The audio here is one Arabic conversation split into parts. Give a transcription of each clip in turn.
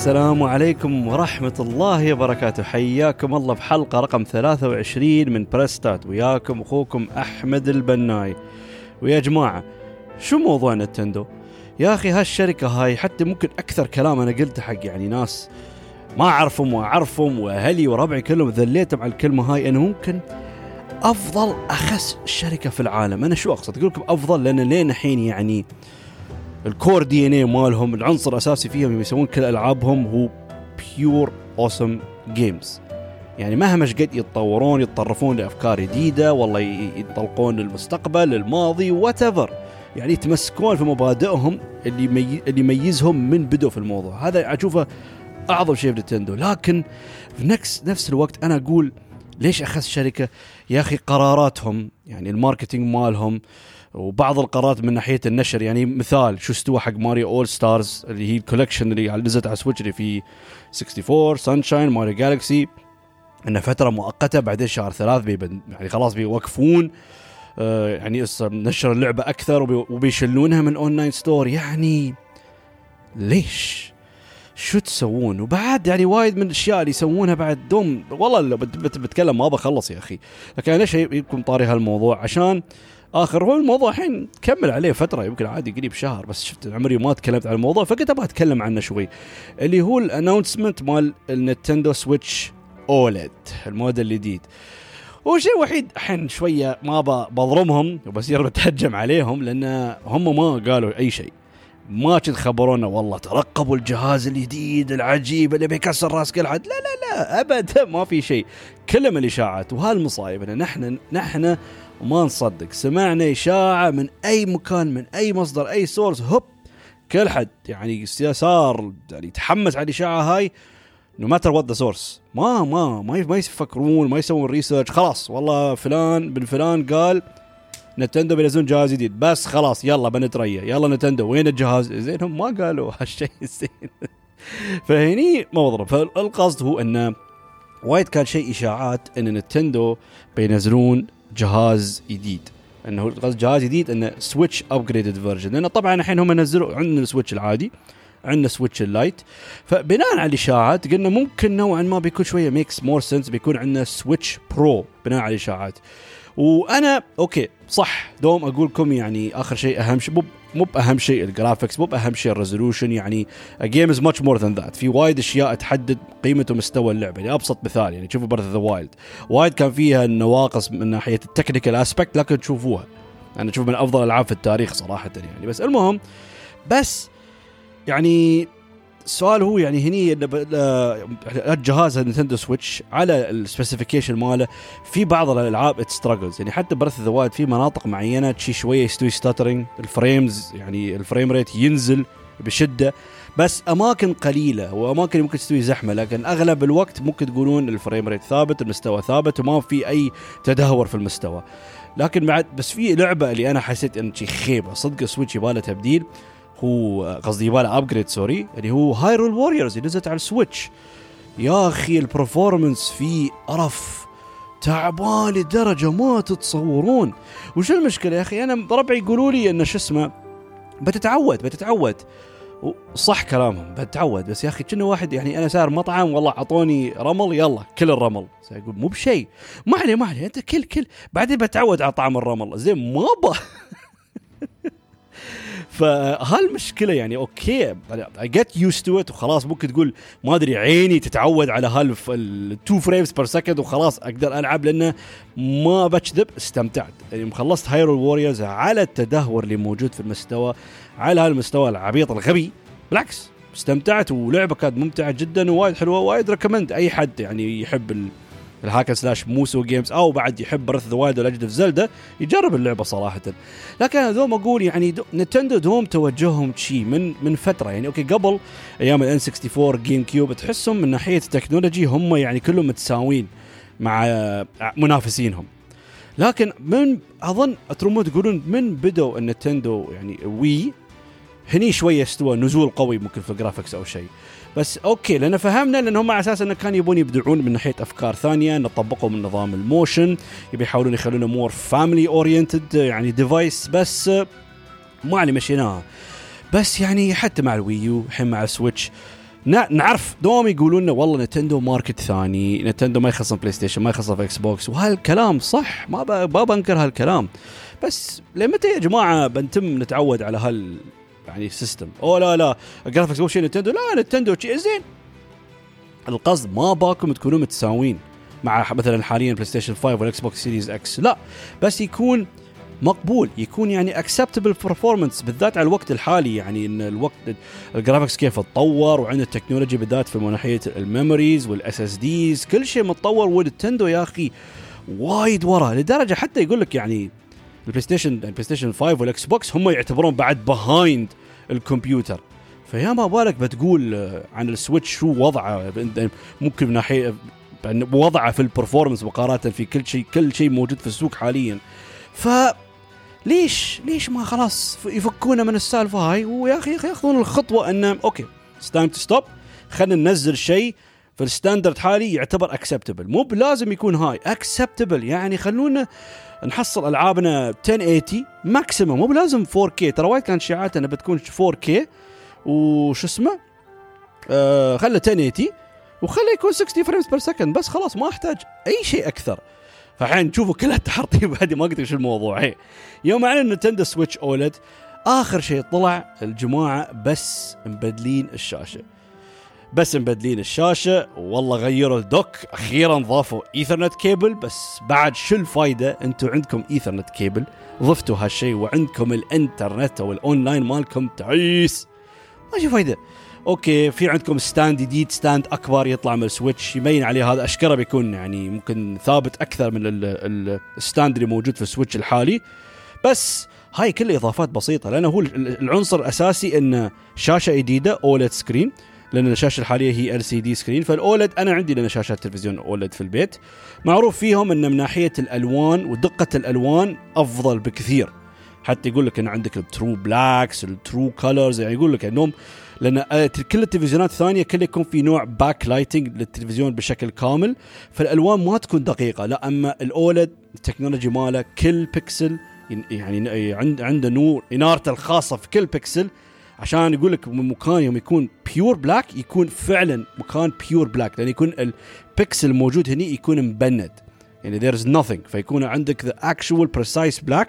السلام عليكم ورحمة الله وبركاته. حياكم الله بحلقة رقم 23 من بريستات. وياكم أخوكم أحمد البناي. ويا جماعة شو موضوع نتندو؟ يا أخي هالشركة هاي حتى ممكن أكثر كلام أنا قلته حق يعني ناس ما أعرفهم وأعرفهم وأهلي وربعي كلهم ذليتهم على الكلمة هاي. أنه ممكن أفضل أخس شركة في العالم. أنا شو أقصد؟ أقول لكم أفضل لأن لين الحين يعني ال core DNA مالهم العنصر الأساسي فيهم يسوون كل ألعابهم هو pure awesome games يعني مهما قد يتطورون يتطرقون لأفكار جديدة والله ينطلقون للمستقبل للماضي وات يعني يتمسكون في مبادئهم اللي مي... اللي يميزهم من بدوا في الموضوع. هذا أشوفه أعظم شيء في Nintendo. لكن في نفس نفس الوقت أنا أقول ليش أخس شركة؟ يا أخي قراراتهم يعني ال marketing مالهم وبعض القرارات من ناحية النشر يعني مثال شو استوى حق Mario All Stars اللي هي ال collection اللي نزلت على Switch اللي في 64 Sunshine Mario Galaxy إنه فترة مؤقتة بعدين شهر ثلاث بيبن يعني خلاص بيوقفون. آه يعني نشر اللعبة أكثر وبيشلونها من online store يعني ليش؟ شو تسوون؟ وبعد يعني وايد من الأشياء اللي يسوونها بعد دوم والله بتكلم ما بخلص يا أخي. لكن ليش يكون طاري هالموضوع عشان آخر هو الموضوع الحين كمل عليه فترة يمكن عادي قريب شهر بس شفت عمري ما تكلمت عن الموضوع فقلت أبغى أتكلم عنه شوي. اللي هو ال announcement مال ال Nintendo Switch OLED الموديل الجديد. وشيء وحيد الحين شوية ما بظلمهم وبصير بتهجم عليهم لأن هم ما قالوا أي شيء. ما كنت خبرونا والله ترقبوا الجهاز الجديد العجيب اللي بيكسر راس كل حد لا لا لا ابدا ما في شيء. كلهم الإشاعات وهالمصايب إن نحن نحن وما نصدق. سمعنا إشاعة من أي مكان من أي مصدر أي source هوب كل حد يعني صار يعني يتحمس على الإشاعة هاي no matter what the source ما ما ما ما يفكرون ما يسوون research خلاص والله فلان بن فلان قال نتندو بينزلون جهاز جديد. بس خلاص يلا بنتريا يلا نتندو. وين الجهاز؟ زين هم ما قالوا هالشيء زين. فهني موضوع فالقصد هو إنه وايد كان شيء إشاعات إن نتندو بينزلون جهاز جديد. إنه قصد جهاز جديد إنه سويتش upgraded version لأن طبعا الحين هم نزلوا عندنا السويتش العادي عندنا سويتش اللايت فبناء على الاشاعات قلنا ممكن نوعا ما بيكون شوية makes more sense بيكون عندنا سويتش برو بناء على الاشاعات وأنا okay صح دوم أقول لكم يعني آخر شيء أهم شيء مو مو بأهم شيء ال graphics مو بأهم شيء ال resolution يعني game is much more than that في وايد أشياء تحدد قيمه ومستوى اللعبة يعني أبسط مثال يعني شوفوا Breath the Wild وايد كان فيها نواقص من ناحية ال technical aspect لكن تشوفوها. أنا أشوف من أفضل الالعاب في التاريخ صراحة يعني. بس المهم بس يعني السؤال هو يعني هني الجهاز النينتندو سويتش على ال specification ماله. في بعض الألعاب struggles يعني حتى Breath the Wild في مناطق معينة تشي شوية يستوي stuttering ال frames يعني ال frame rate ينزل بشدة. بس أماكن قليلة وأماكن ممكن تستوي زحمة لكن أغلب الوقت ممكن تقولون ال frame rate ثابت المستوى ثابت وما في أي تدهور في المستوى. لكن بعد بس في لعبة اللي أنا حسيت إن شي خيبة صدق سويتش يباله تبديل. هو قصدي يباله upgrade sorry اللي هو Hyrule Warriors اللي نزلت على السويتش يا أخي ال performance فيه قرف. تعبان لدرجة ما تتصورون. وش المشكلة يا أخي؟ أنا ربعي يقولوا لي إن شو اسمه بتتعود بتتعود. صح كلامهم بتعود بس يا أخي كنه واحد يعني أنا سار مطعم والله أعطوني رمل يلا كل الرمل. يقول مو بشيء ما عليه ما عليه أنت كل كل. بعدين بتعود على طعم الرمل. زين ما با فهالمشكله يعني؟ okay I get used to it وخلاص. ممكن تقول ما أدري عيني تتعود على هال 2 frames per second وخلاص أقدر ألعب لأنه ما بكذب استمتعت. يعني خلصت Hyrule Warriors على التدهور اللي موجود في المستوى على هالمستوى العبيط الغبي. بالعكس استمتعت ولعبة كانت ممتعة جدا ووايد حلوة وايد recommend أي حد يعني يحب ال hack and slash musou games أو بعد يحب Breath the Wild ولا في زلدا يجرب اللعبة صراحة. لكن أنا دوم أقول يعني دو نتندو دوم توجههم شي من من فترة. يعني okay قبل أيام ال N64 GameCube تحسهم من ناحية ال technology هم يعني كلهم متساويين مع منافسينهم. لكن من أظن اترمون تقولون من بدوا النتندو يعني Wii هني شوية استوى نزول قوي ممكن في ال graphics أو شيء. بس okay لأن فهمنا لأن هم على أساس إنه كانوا يبون يبدعون من ناحية أفكار ثانية نطبقوا من نظام ال motion يبي يحاولون يخلونه more family oriented يعني device بس ما علي مشيناها بس يعني حتى مع ال Wii U الحين مع السويتش نعرف دوم يقولون لنا والله نتندو market ثاني نتندو ما يخصم بلاي ستيشن ما يخصم إكس بوكس وهالكلام صح ما ما بنكر هالكلام. بس لمتى يا جماعة بنتم نتعود على هال يعني system أو لا لا. graphics مو شيء نتندو. لا نتندو شيء زين. القصد ما باكم تكونوا متساويين مع مثلا حاليا بلاي ستيشن 5 وال Xbox Series X لا. بس يكون مقبول يكون يعني acceptable performance بالذات على الوقت الحالي. يعني إن الوقت ال graphics كيف تطور وعندنا ال technology بالذات في ناحيه ال memories وال SSDs كل شيء متطور ونتندو يا أخي وايد ورا. لدرجة حتى يقول لك يعني البلاي ستيشن البلاي ستيشن 5 والاكس بوكس هم يعتبرون بعد behind الكمبيوتر. فيا ما بالك بتقول عن السويتش شو وضعه؟ ممكن من ناحيه وضعه في ال performance مقارنة في كل شيء كل شيء موجود في السوق حاليا. ف ليش ليش ما خلاص يفكونا من السالفة هاي؟ ويا أخي ياخذون الخطوة إن okay time to stop خلينا ننزل شيء. في ال standard حالي يعتبر acceptable مو بلازم يكون هاي. acceptable يعني خلونا نحصل ألعابنا 1080 maximum مو بلازم 4K ترى وايد كانت شائعات انها بتكون 4K وش اسمه؟ آه خله 1080 وخله يكون 60 frames per second بس خلاص ما أحتاج أي شيء أكثر. فالحين تشوفوا كلها تحرطيب هذه ما قلت شو الموضوع. هي. يوم أعلن نتندو سويتش OLED آخر شيء طلع الجماعة بس مبدلين الشاشة. بس مبدلين الشاشة. والله غيروا ال dock. أخيرا ضافوا ethernet cable بس بعد شو الفايدة؟ أنتم عندكم ethernet cable. ضفتوا هالشيء وعندكم الإنترنت أو الأونلاين مالكم. تعيس! ما في فايدة. okay في عندكم stand جديد stand أكبر يطلع من السويتش. يبين عليه هذا أشكره بيكون يعني ممكن ثابت أكثر من ال stand اللي موجود في السويتش الحالي. بس هاي كلها إضافات بسيطة لأنه هو العنصر الأساسي إنه شاشة جديدة OLED screen. لأن الشاشة الحالية هي LCD screen فال OLED أنا عندي لنا شاشات تلفزيون OLED في البيت. معروف فيهم انه من ناحية الألوان ودقة الألوان أفضل بكثير. حتى يقول لك أن عندك ال true blacks ال true colors يعني يقول لك أنهم لأن آه، كل التلفزيونات الثانية كله يكون في نوع back lighting للتلفزيون بشكل كامل. فالألوان ما تكون دقيقة. لا أما ال OLED ال technology ماله كل بكسل يعني عنده نور إنارته الخاصة في كل بكسل عشان يقول لك مكان يوم يكون pure black يكون فعلا مكان pure black لأن يكون البكسل الموجود هني يكون مبند. يعني there is nothing. فيكون عندك the actual precise black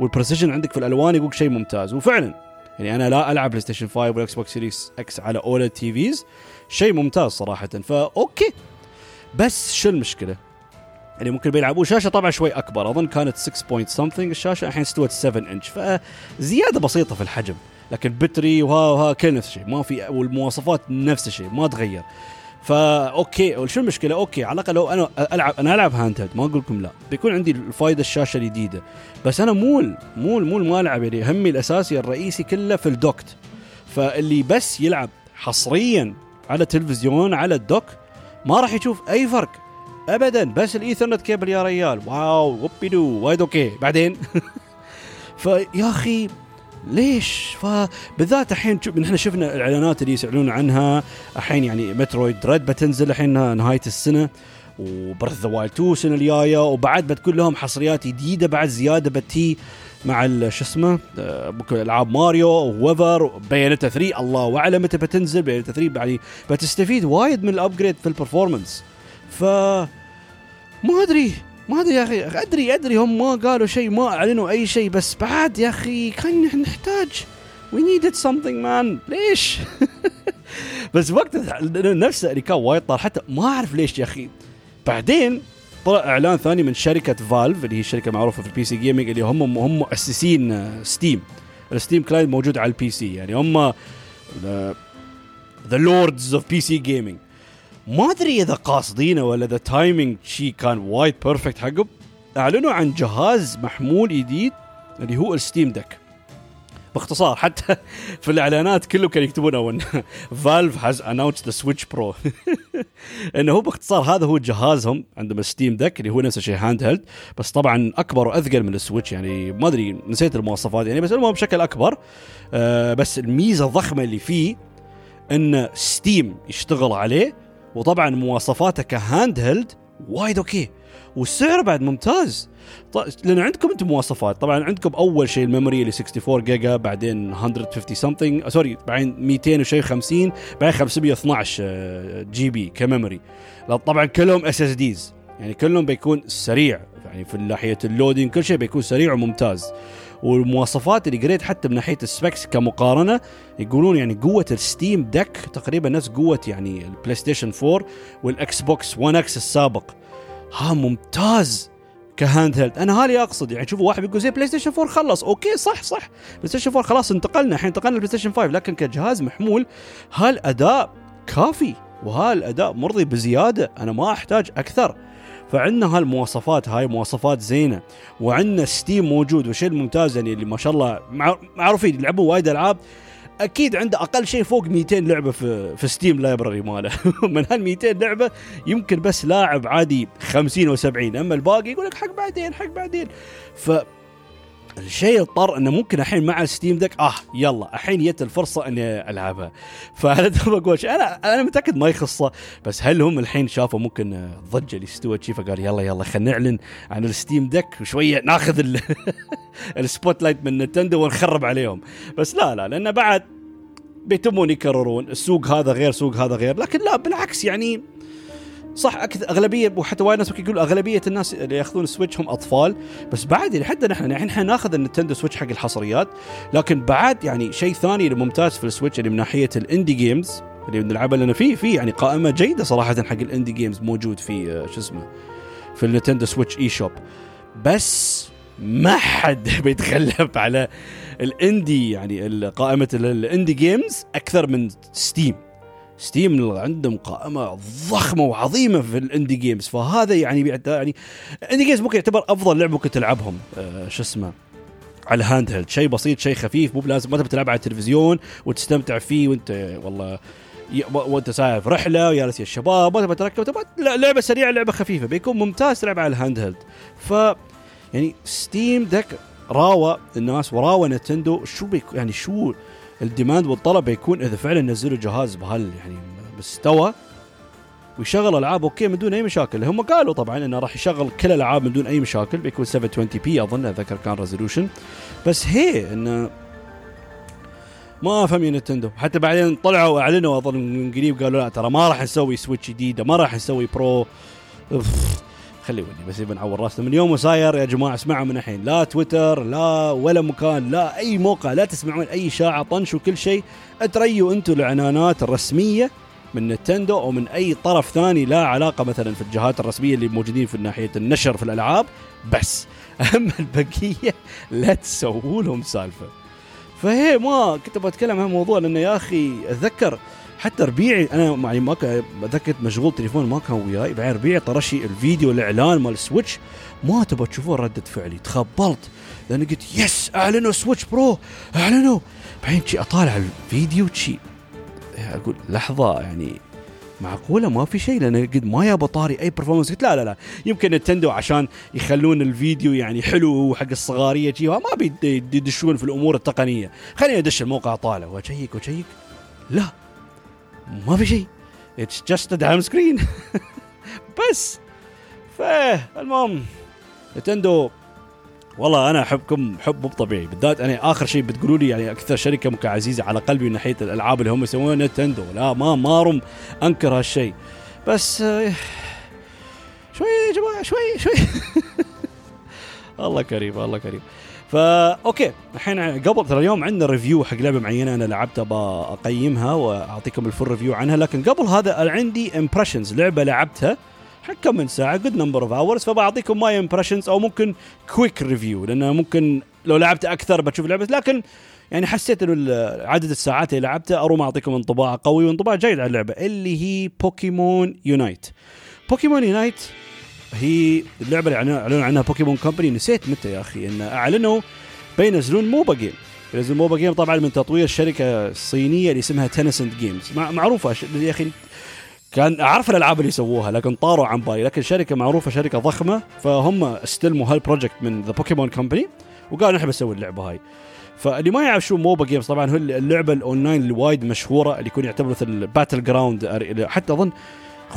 وال precision عندك في الألوان يقول شيء ممتاز. وفعلا. يعني أنا لا ألعب PlayStation 5 وال Xbox Series X على OLED TVs شيء ممتاز صراحة. ف okay بس شو المشكلة؟ يعني ممكن بيلعبوا شاشه طبعا شوي أكبر. أظن كانت 6 point something الشاشة الحين استوت 7 انش فزياده بسيطة في الحجم. لكن battery وها وها كل نفس الشيء. ما في والمواصفات نفس الشيء ما تغير. ف okay شو المشكلة؟ okay على الأقل لو أنا العب أنا ألعب handheld ما أقول لكم لا. بيكون عندي الفايدة الشاشة الجديدة. بس أنا مول مول مول ما ألعب يعني همي الأساسي الرئيسي كله في ال docked. فاللي بس يلعب حصريا على تلفزيون على ال dock ما راح يشوف أي فرق ابدا. بس ال Ethernet cable يا ريال. wow وبيدو وايد okay. بعدين؟ فيا أخي ليش؟ فبالذات الحين إحنا شفنا الاعلانات اللي يعلنون عنها. الحين يعني Metroid Dread بتنزل الحين نهاية السنة و Breath of the Wild 2 السنة الجاية وبعد بتكون لهم حصريات جديدة بعد زيادة بتي مع شو اسمه؟ ممكن آه، ألعاب ماريو و whatever Bayonetta 3 الله أعلم متى بتنزل. Bayonetta 3 يعني بتستفيد وايد من ال upgrade في ال performance ف ما أدري. ما أدري يا أخي أدري أدري هم ما قالوا شيء ما أعلنوا أي شيء بس بعد يا أخي كان نحتاج. we needed something man ليش؟ بس وقت نفسه اللي كان وايد طال حتى ما أعرف ليش يا أخي. بعدين طلع إعلان ثاني من شركة Valve اللي هي شركة معروفة في ال PC gaming اللي هم هم مؤسسين Steam ال Steam client موجود على ال PC يعني هم the lords of PC gaming ما أدري إذا قاصدينه ولا the timing شي كان وايد perfect حقهم أعلنوا عن جهاز محمول جديد اللي هو ال Steam Deck باختصار حتى في الإعلانات كله كانوا يكتبون ان Valve has announced the Switch Pro إنه هو باختصار هذا هو جهازهم عندهم Steam Deck اللي هو نفس الشيء handheld بس طبعا أكبر وأثقل من ال Switch يعني ما أدري نسيت المواصفات يعني بس المهم بشكل أكبر. آه بس الميزة الضخمة اللي فيه إن Steam يشتغل عليه وطبعا مواصفاته ك handheld وايد okay. والسعر بعد ممتاز. لأن عندكم أنتم مواصفات. طبعا عندكم أول شيء ال memory اللي 64 جيجا بعدين 150 something sorry بعدين 200 وشيء 50 بعدين 512 GB ك memory. طبعا كلهم SSDs يعني كلهم بيكون سريع. يعني في ناحية ال loading كل شيء بيكون سريع وممتاز. والمواصفات اللي قريت حتى من ناحية ال specs كمقارنة يقولون يعني قوة ال Steam Deck تقريبا نفس قوة يعني ال PlayStation 4 وال Xbox 1 X السابق. ها ممتاز! ك handheld أنا هالي أقصد يعني شوفوا واحد بيقول زي PlayStation 4 خلص. okay صح صح. PlayStation 4 خلاص انتقلنا. الحين انتقلنا لل PlayStation 5 لكن كجهاز محمول هالأداء كافي وهالأداء مرضي بزيادة. أنا ما أحتاج أكثر. فعندنا هالمواصفات هاي مواصفات زينة وعندنا Steam موجود والشيء الممتاز يعني اللي ما شاء الله معروفين يلعبوا وايد ألعاب أكيد عنده أقل شيء فوق 200 لعبة في في Steam library ماله. من هال 200 لعبة يمكن بس لاعب عادي 50 أو 70 أما الباقي يقول لك حق بعدين حق بعدين. ف الشيء اضطر إنه ممكن الحين مع ال Steam Deck آه يلا الحين جت الفرصة إني ألعبها. فانا بقول أنا أنا متأكد ما يخصه بس هل هم الحين شافوا ممكن الضجه اللي استوت شي فقال يلا يلا خلينا نعلن عن ال Steam Deck وشويه ناخذ ال spotlight من Nintendo ونخرب عليهم. بس لا لا لأنه بعد بيتمون يكررون السوق هذا غير سوق هذا غير. لكن لا بالعكس يعني صح أكثر أغلبية وحتى وايد ناس يقولوا أغلبية الناس اللي يأخذون ال Switch هم أطفال بس بعد حتى نحن يعني إحنا ناخذ ال Nintendo Switch حق الحصريات لكن بعد يعني شيء ثاني ممتاز في ال Switch اللي من ناحية ال indie games اللي بنلعبها لنا في في يعني قائمة جيدة صراحة حق ال indie games موجود في آه، شو اسمه في ال Nintendo Switch eShop بس ما حد بيتغلب على ال indie يعني قائمة ال indie games أكثر من Steam Steam عندهم قائمة ضخمة وعظيمة في ال indie games فهذا يعني يعني indie games ممكن يعتبر أفضل لعبة ممكن تلعبهم. آه شو اسمه؟ على ال handheld شيء بسيط شيء خفيف مو بلازم ما تبي تلعب على التلفزيون وتستمتع فيه وانت والله وانت safe رحلة وجالس يا الشباب ما تبغى تركب لعبة سريعة لعبة خفيفة بيكون ممتاز تلعب على ال handheld ف يعني Steam Deck راوى الناس وراوى Nintendo شو بيكون يعني شو ال demand والطلب بيكون إذا فعلا نزلوا جهاز بهال يعني مستوى ويشغل ألعاب. okay من دون أي مشاكل. هم قالوا طبعا إنه راح يشغل كل الألعاب من دون أي مشاكل بيكون 720 p أظن أتذكر كان resolution بس هي إنه ما أفهم يا Nintendo. حتى بعدين طلعوا اعلنوا أظن من قريب قالوا لا ترى ما راح نسوي Switch جديدة ما راح نسوي Pro خلي ودي بس بنعور راسنا من يوم وصاير يا جماعة اسمعوا من الحين. لا تويتر لا ولا مكان لا أي موقع لا تسمعون أي إشاعة طنش وكل شيء. اتريوا أنتم الإعلانات الرسمية من نتندو أو من أي طرف ثاني لا علاقة مثلا في الجهات الرسمية اللي موجودين في ناحية النشر في الألعاب. بس اما البقية لا تسووا لهم سالفة. فهي ما كنت بتكلم عن الموضوع لأنه يا أخي أتذكر حتى ربيعي أنا معي ما اتذكر مشغول تليفون ما كان وياي بعدين ربيعي طرشي الفيديو الإعلان مال سويتش ما تبغى تشوفون ردة فعلي تخبلت. لأن قلت yes أعلنوا سويتش pro أعلنوا. بعدين شي أطالع الفيديو شي. أقول لحظة يعني معقولة ما في شيء لأن قد ما يا طاري أي performance قلت لا لا لا. يمكن نتندو عشان يخلون الفيديو يعني حلو حق الصغارية شي ما بيدشون في الأمور التقنية. خليني أدش الموقع طالع وا check وا check لا. ما في شيء. it's just a damn screen بس. فالمهم نتندو والله أنا أحبكم حب مو طبيعي. بالذات أنا آخر شيء بتقولوا لي يعني أكثر شركة ممكن عزيزة على قلبي من ناحية الألعاب اللي هم يسوونها نتندو. لا ما أروم أنكر هالشيء. بس شوي يا جماعة شوي شوي. الله كريم الله كريم. فا okay الحين قبل ترى اليوم عندنا review حق لعبة معينة أنا لعبتها بقيمها وأعطيكم ال full review عنها لكن قبل هذا عندي impressions لعبة لعبتها حق كم من ساعة good number of hours فبعطيكم my impressions أو ممكن quick review لأنه ممكن لو لعبت أكثر بتشوف لعبة لكن يعني حسيت إنه عدد الساعات اللي لعبتها اروم أعطيكم انطباع قوي وانطباع جيد على اللعبة اللي هي بوكيمون يونايت بوكيمون يونايت هي اللعبة اللي إعلنوا عنها بوكيمون كومباني نسيت متى يا أخي؟ إن أعلنوا بينزلون MOBA game. ينزلون MOBA game طبعا من تطوير شركة صينية اللي اسمها تنسنت جيمز معروفة يا أخي كان أعرف الألعاب اللي سووها لكن طاروا عن بالي. لكن شركة معروفة شركة ضخمة فهم استلموا هال project من the بوكيمون كومباني وقالوا نحن بنسوي اللعبة هاي. فاللي ما يعرف شو MOBA games طبعا هو اللعبة الأونلاين اللي وايد مشهورة اللي يكون يعتبر مثل battleground حتى أظن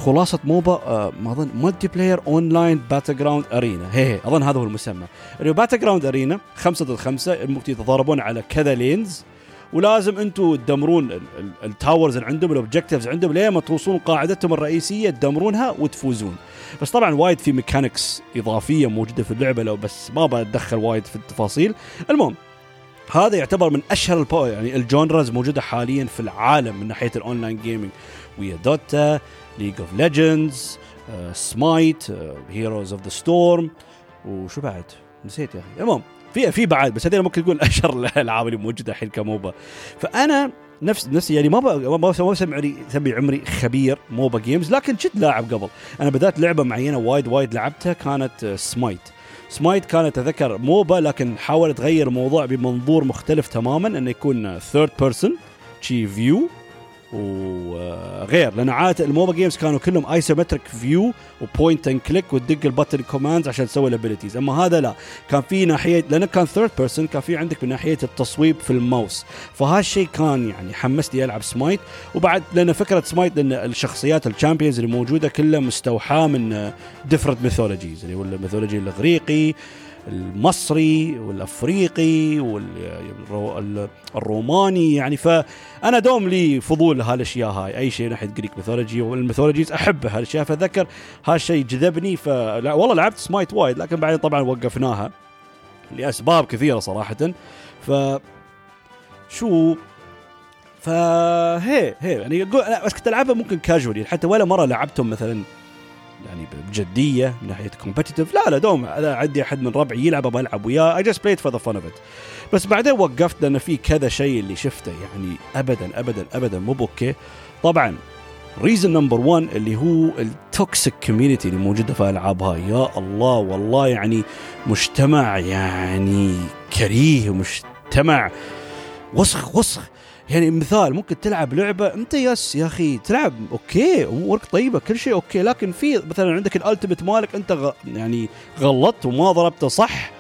خلاصة MOBA آه ما أظن multiplayer online battleground arena هي هي أظن هذا هو المسمى. اللي battleground arena خمسة ضد خمسة ممكن يتضاربون على كذا lanes ولازم أنتم تدمرون ال towers اللي عندهم ال objectives عندهم لين ما توصلون قاعدتهم الرئيسية تدمرونها وتفوزون. بس طبعا وايد في mechanics إضافية موجودة في اللعبة لو بس ما بتدخل وايد في التفاصيل. المهم هذا يعتبر من أشهر يعني ال genres موجودة حاليا في العالم من ناحية ال online gaming ويا دوتا ليج اوف ليجندز سمايت هيروز اوف ذا ستورم وشو بعد؟ نسيت يا أخي. المهم في في بعد بس هذول ممكن تقول أشهر الألعاب اللي موجودة الحين ك MOBA. فأنا نفس نفسي يعني ما ما بسمي بسمي عمري خبير MOBA games لكن كنت لاعب قبل. أنا بدات لعبة معينة وايد وايد لعبتها كانت سمايت سمايت كانت أتذكر MOBA لكن حاولت تغير الموضوع بمنظور مختلف تماما إنه يكون third person شي view وغير لأن عادة ال MOBA games كانوا كلهم isometric view و point and click وتدق ال button commands عشان تسوي ال abilities أما هذا لا. كان في ناحية لأن كان third person كان في عندك من ناحية التصويب في الماوس. فهالشيء كان يعني حمسني ألعب سمايت وبعد لأن فكرة سمايت لأن الشخصيات ال champions اللي موجودة كلها مستوحاة من different mythologies اللي هو ال mythology الإغريقي المصري والأفريقي والروماني يعني فأنا دوم لي فضول هالأشياء هاي. أي شيء ناحيه Greek mythology وال mythologies أحب هالأشياء. فاتذكر هالشيء جذبني. ف والله لعبت سمايت وايد لكن بعدين طبعا وقفناها لأسباب كثيرة صراحة. ف شو؟ فهي هي يعني بس كنت ألعبها ممكن casually حتى ولا مرة لعبتهم مثلا يعني بجدية من ناحية competitive لا لا دوم. أنا عندي أحد من ربعي يلعب بلعب وياه. I just played for the fun of it بس بعدين وقفت لأن في كذا شيء اللي شفته. يعني ابدا ابدا ابدا مو ب okay طبعا reason number 1 اللي هو ال toxic community اللي موجودة في الالعاب هاي يا الله والله يعني مجتمع يعني كريه ومجتمع وسخ وسخ. يعني مثال ممكن تلعب لعبة أنت yes يا أخي تلعب okay أمورك طيبة كل شيء okay لكن في مثلا عندك ال ultimate مالك أنت غ... يعني غلطت وما ضربته صح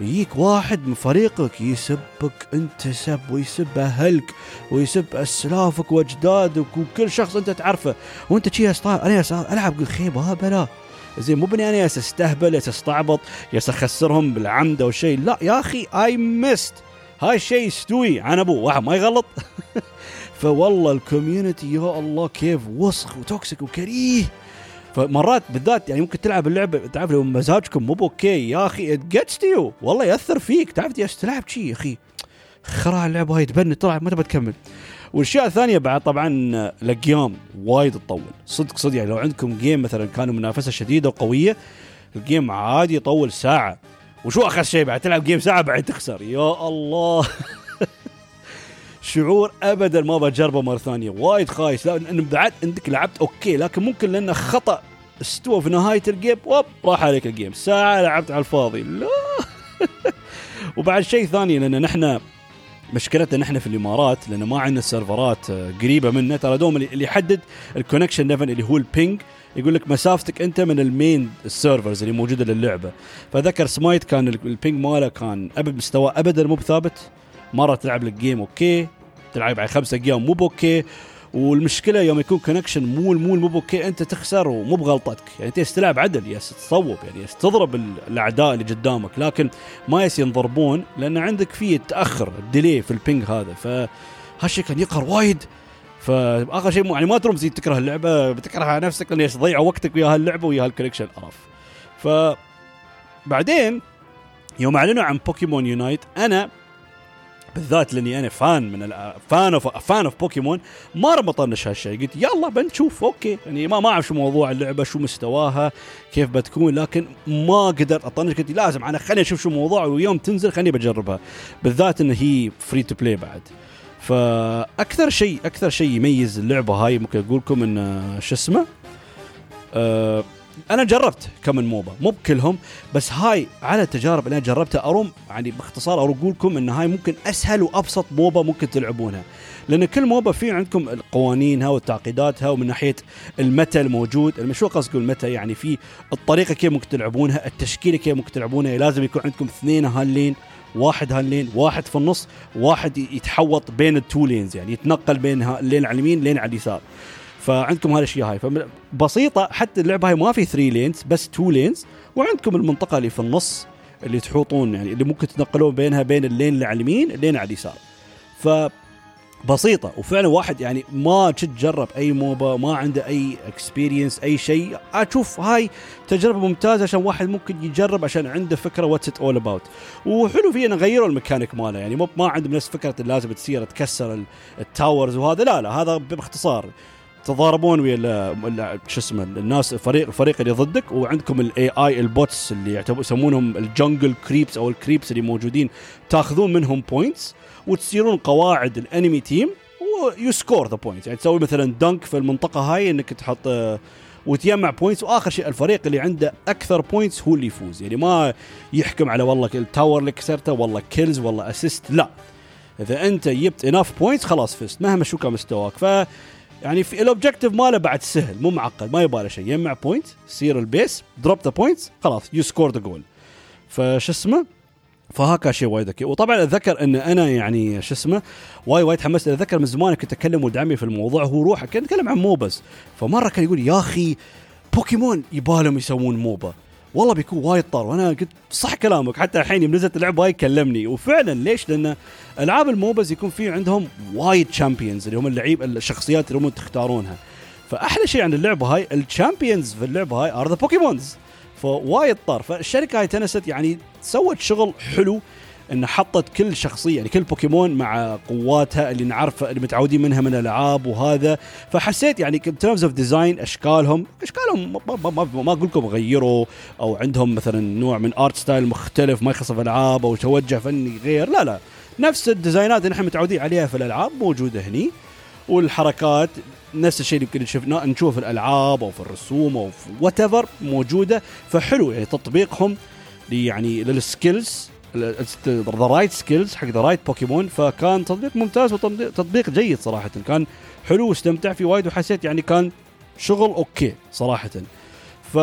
يجيك واحد من فريقك يسبك أنت سب ويسب أهلك ويسب أسلافك وأجدادك وكل شخص أنت تعرفه وأنت شي أنا ألعب خيبه ها بلا. زين مو يعني أنا أستهبل أستعبط أخسرهم بالعمد أو شيء لا يا أخي I missed هاي الشيء يستوي عن أبوه. واحد ما يغلط. فوالله ال community يا الله كيف وسخ و toxic وكريه. فمرات بالذات يعني ممكن تلعب اللعبه تعرف لو مزاجكم مو okay يا أخي it gets والله يأثر فيك. تعرف تلعب شيء يا أخي. خرا اللعبه هاي تبي تطلع ما تبى تكمل. والأشياء الثانية بعد طبعا القيام وايد تطول. صدق صدق يعني لو عندكم game مثلا كانوا منافسة شديدة وقوية ال game عادي يطول ساعة. وشو اخس شيء بعد؟ تلعب game ساعة بعد تخسر. يا الله. شعور ابدا ما بجربه مرة ثانية. وايد خايس. لأن بعد عندك لعبت okay لكن ممكن لأنه خطأ استوى في نهاية ال game و راح عليك ال game ساعة لعبت على الفاضي. لا. وبعد شيء ثاني لأن نحن مشكلتنا نحن في الإمارات لأن ما عندنا سيرفرات قريبة منا ترى دوم اللي يحدد ال connection level اللي هو ال ping يقول لك مسافتك أنت من ال main السيرفرز اللي موجودة للعبة. فذكر سمايت كان ال ping ماله كان أبد مستوى ابدا مو بثابت. مرة تلعب لك game okay تلعب على خمسة game مو ب okay والمشكلة يوم يكون connection مو مو مو ب okay أنت تخسر ومو بغلطتك. يعني أنت تلعب عدل يس تصوب يعني تضرب الأعداء اللي قدامك. لكن ما يس ينضربون لأن عندك في تأخر ال delay في ال ping هذا. فهالشيء كان يقهر وايد. فآخر شيء يعني ما تروم تكره اللعبة بتكرهها نفسك لأن تضيع وقتك ويا هاللعبه ويا هال connection قرف ف بعدين يوم أعلنوا عن بوكيمون يونايت أنا بالذات لأني أنا fan من fan of fan of بوكيمون ما ربطناش هالشيء. قلت يلا بنشوف okay. يعني ما ما أعرف شو موضوع اللعبة شو مستواها كيف بتكون لكن ما قدرت أطنش. قلت لازم أنا خليني أشوف شو الموضوع ويوم تنزل خليني بجربها. بالذات إن هي free to play بعد. فأكثر شيء أكثر شيء يميز اللعبة هاي ممكن أقول لكم إن شو اسمه؟ أه أنا جربت كم من MOBA مو بكلهم بس هاي على التجارب اللي أنا جربتها أروم يعني باختصار أقول لكم إن هاي ممكن أسهل وأبسط MOBA ممكن تلعبونها. لأن كل MOBA في عندكم قوانينها وتعقيداتها ومن ناحية ال meta الموجود شو قصدي أقول meta يعني في الطريقة كيف ممكن تلعبونها التشكيلة كيف ممكن تلعبونها لازم يكون عندكم اثنين ها ال lane واحد هال lane واحد في النص واحد يتحوط بين ال two lanes يعني يتنقل بين ال lane على اليمين lane على اليسار. فعندكم هالأشياء هاي. فبسيطه حتى اللعبة هاي ما في 3 lanes بس 2 lanes وعندكم المنطقة اللي في النص اللي تحوطون يعني اللي ممكن تنقلون بينها بين ال lane اللي على اليمين ال lane على اليسار. ف بسيطة. وفعلا واحد يعني ما جرب أي MOBA ما عنده أي experience أي شيء أشوف هاي تجربة ممتازة عشان واحد ممكن يجرب عشان عنده فكرة what's it all about وحلو فيه إنه غيروا الميكانيك ماله. يعني مو ما عندهم نفس فكرة لازم تصير تكسر ال towers وهذا. لا لا هذا باختصار. تضاربون ويا شو اسمه الناس الفريق الفريق اللي ضدك وعندكم ال AI ال bots اللي يسمونهم ال jungle creeps أو ال creeps اللي موجودين تاخذون منهم points وتسيرون قواعد ال enemy team و you score the points يعني تسوي مثلا dunk في المنطقة هاي إنك تحط آه، وتجمع points وآخر شيء الفريق اللي عنده أكثر points هو اللي يفوز. يعني ما يحكم على والله ال tower اللي كسرته والله kills والله assist لا. إذا أنت جبت enough points خلاص فزت مهما شو كان مستواك. ف يعني في ال objective ماله بعد سهل مو معقد ما يباله شيء. يجمع point سير ال base drop the points خلاص you score the goal فش اسمه؟ فهاكا شيء وايد ذكي وطبعا أتذكر إن أنا يعني شو اسمه وايد وايد تحمست أتذكر من زمان كنت أكلم ولد عمي في الموضوع هو روحه كان يتكلم عن MOBAs فمرة كان يقول يا أخي بوكيمون يبالهم يسوون MOBA. والله بيكون وايد طار. وأنا قلت صح كلامك. حتى الحين يوم نزلت اللعبة هاي كلمني. وفعلا ليش؟ لأن ألعاب ال MOBAs يكون في عندهم وايد champions اللي هم اللعيب الشخصيات اللي هم تختارونها. فأحلى شيء عن اللعبة هاي ال champions في اللعبة هاي are the Pokémons فوايد طار. فالشركة هاي تنست يعني سوت شغل حلو إن حطت كل شخصية يعني كل بوكيمون مع قواتها اللي نعرفها اللي متعودين منها من الألعاب وهذا. فحسيت يعني terms of design أشكالهم أشكالهم ما, ما, ما, أقول لكم غيروا أو عندهم مثلا نوع من art style مختلف ما يخص في ألعاب أو توجه فني غير لا لا. نفس الديزاينات اللي إحنا متعودين عليها في الألعاب موجودة هني. والحركات نفس الشيء اللي يمكن شفناه نشوفه في الألعاب أو في الرسوم أو في وات موجودة فحلو يعني تطبيقهم يعني لل skills the right skills حق the right Pokémon فكان تطبيق ممتاز وتطبيق جيد صراحة. كان حلو واستمتع فيه وايد وحسيت يعني كان شغل okay صراحة. ف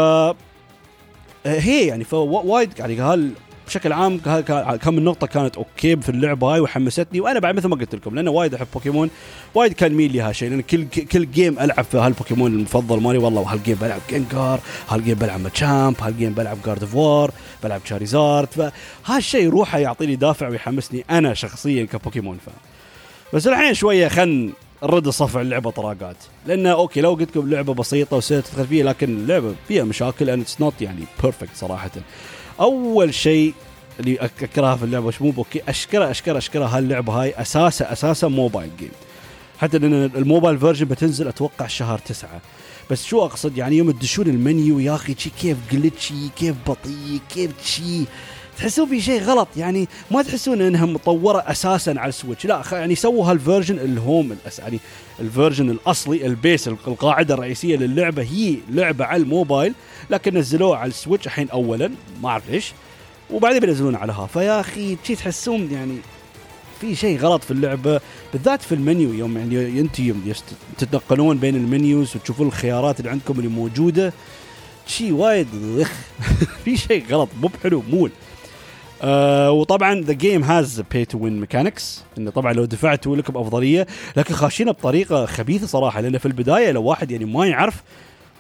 هي يعني فوايد يعني هال بشكل عام كم من نقطة كانت okay في اللعبة هاي وحمستني وأنا بعد مثل ما قلت لكم لأن وايد أحب بوكيمون وايد كان ميل لي هالشيء لأن كل كل game ألعب في هالبوكيمون المفضل مالي والله هال game بلعب جنكار هال game بلعب Machamp هال game بلعب Gardevoir بلعب Charizard فهالشيء روحه يعطيني دافع ويحمسني أنا شخصيا كبوكيمون fan بس الحين شوية خل نرد صفع اللعبة طراقات لأنه okay لو قلت لكم لعبة بسيطة وسهلة تدخل فيها لكن اللعبة فيها مشاكل and it's not يعني perfect صراحة. أول شيء اللي اكرهها في اللعبة مو بوكي اشكره اشكره أشكره هاللعبة هاي أساسا أساسا موبايل جيم. حتى لأن الموبايل فيرجن بتنزل أتوقع شهر تسعة. بس شو أقصد؟ يعني يوم تدشون المنيو يا أخي كيف جلتشي كيف بطيء كيف شي تحسون في شيء غلط. يعني ما تحسون إنها مطورة أساسا على السويتش. لا يعني سووا هالفيرجن الهوم الأس يعني الفيرجن الأصلي البيس القاعدة الرئيسية للعبة. هي لعبة على الموبايل لكن نزلوها على السويتش الحين اولا. ما أعرف ليش وبعدين بينزلون عليها. فيا أخي شي تحسون يعني في شيء غلط في اللعبة بالذات في المنيو. يوم يعني أنت يوم تتنقلون بين ال menus وتشوفون الخيارات اللي عندكم اللي موجودة. شيء وايد في شيء غلط. مو بحلو مول آه وطبعا the game has pay to win mechanics انه طبعا لو دفعتوا لكم افضليه لكن خاشينه بطريقة خبيثة صراحة لأن في البداية لو واحد يعني ما يعرف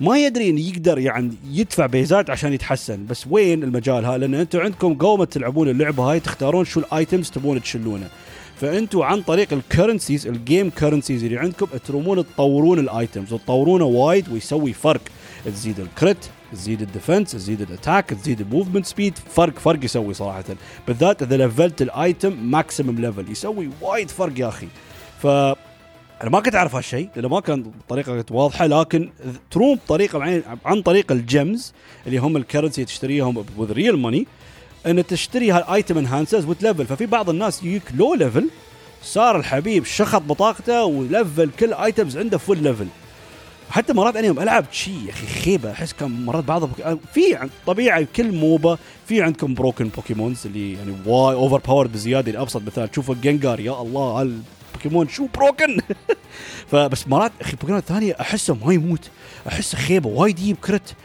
ما يدري انه يقدر يعني يدفع بيزات عشان يتحسن. بس وين المجال ها لأن أنتم عندكم قومة تلعبون اللعبة هاي تختارون شو ال items تبون تشلونه. فانتم عن طريق ال currencies ال game currencies اللي عندكم ترومون تطورون ال items وتطورونه وايد ويسوي فرق. تزيد ال crit تزيد ال defense تزيد ال attack تزيد ال movement speed فرق فرق يسوي صراحة. بالذات إذا لفلت ال item maximum level يسوي وايد فرق يا أخي. ف أنا ما كنت أعرف هالشيء لأنه ما كان بطريقه واضحة لكن تروم بطريقه عن طريق ال gems اللي هم ال currency تشتريهم with real money إن تشتري هال item enhancers وتلفل ففي بعض الناس يجيك low level صار الحبيب شخط بطاقته ولفل كل items عنده full level حتى مرات أنا يوم ألعب شي يا أخي خيبة. أحس كان مرات بعض في طبيعي كل MOBA في عندكم broken بوكيمونز اللي يعني way overpower بزياده لابسط مثال. تشوف الجنجار يا الله البوكيمون شو broken فبس مرات أخي بوكيمون الثانية أحسه ما يموت. أحسه خيبة وايد يجيب crit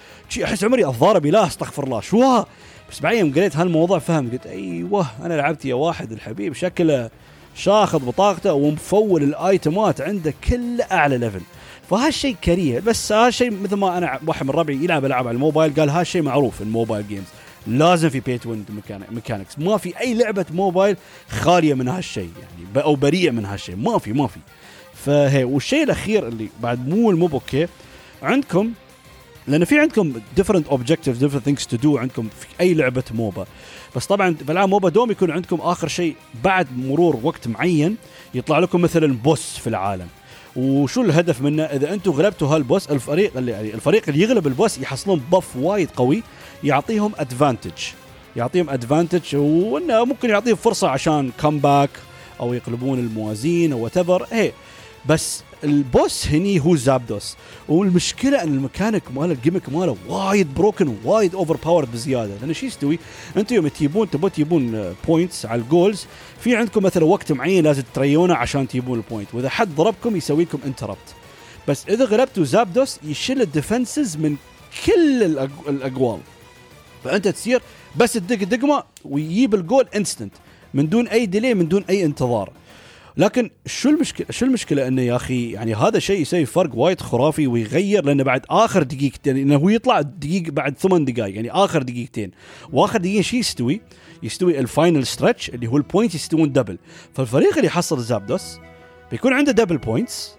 أحس عمري الضارب لا أستغفر الله. شو؟ بس بعدين يوم قريت هالموضوع فهم قلت أيوه أنا لعبت يا واحد الحبيب شكله شاخذ بطاقته ومفول الآيتمات عنده كله أعلى ليفل فهالشيء كريه. بس هالشيء مثل ما أنا واحد من ربعي يلعب ألعاب على الموبايل قال هالشيء معروف ال mobile games لازم في pay to win mechanics ما في أي لعبة موبايل خالية من هالشيء يعني أو بريئة من هالشيء ما في ما في. فهي والشيء الأخير اللي بعد مو المو okay عندكم لأن في عندكم different objective different things to do عندكم في أي لعبة MOBA. بس طبعا بالعاب MOBA دوم يكون عندكم آخر شيء بعد مرور وقت معين يطلع لكم مثلا boss في العالم. وشو الهدف منه؟ إذا أنتم غلبتوا هال boss الفريق اللي يعني الفريق اللي يغلب ال boss يحصلون buff وايد قوي يعطيهم advantage يعطيهم advantage وإنه ممكن يعطيهم فرصة عشان comeback أو يقلبون الموازين أو whatever بس ال boss هني هو زابدوس. والمشكلة إن الميكانيك ماله ال gimmick ماله وايد broken وايد overpowered بزيادة. لأن شو يستوي؟ أنتم يوم تجيبون تبون تجيبون points على ال goals في عندكم مثلا وقت معين لازم تريونه عشان تجيبون ال point وإذا حد ضربكم يسوي لكم interrupt بس إذا غلبتوا زابدوس يشيل ال defenses من كل الأقوال. فأنت تصير بس تدق دقمة ويجيب ال goal instant من دون أي delay من دون أي انتظار. لكن شو المشكلة شو المشكلة إنه يا أخي يعني هذا شيء يسوي فرق وايد خرافي ويغير لأنه بعد آخر دقيقتين انه هو يطلع دقيقه بعد ثمان دقائق يعني آخر دقيقتين. وآخر دقيقة شو يستوي؟ يستوي ال final stretch اللي هو ال point يستوون double فالفريق اللي يحصل زابدوس بيكون عنده double points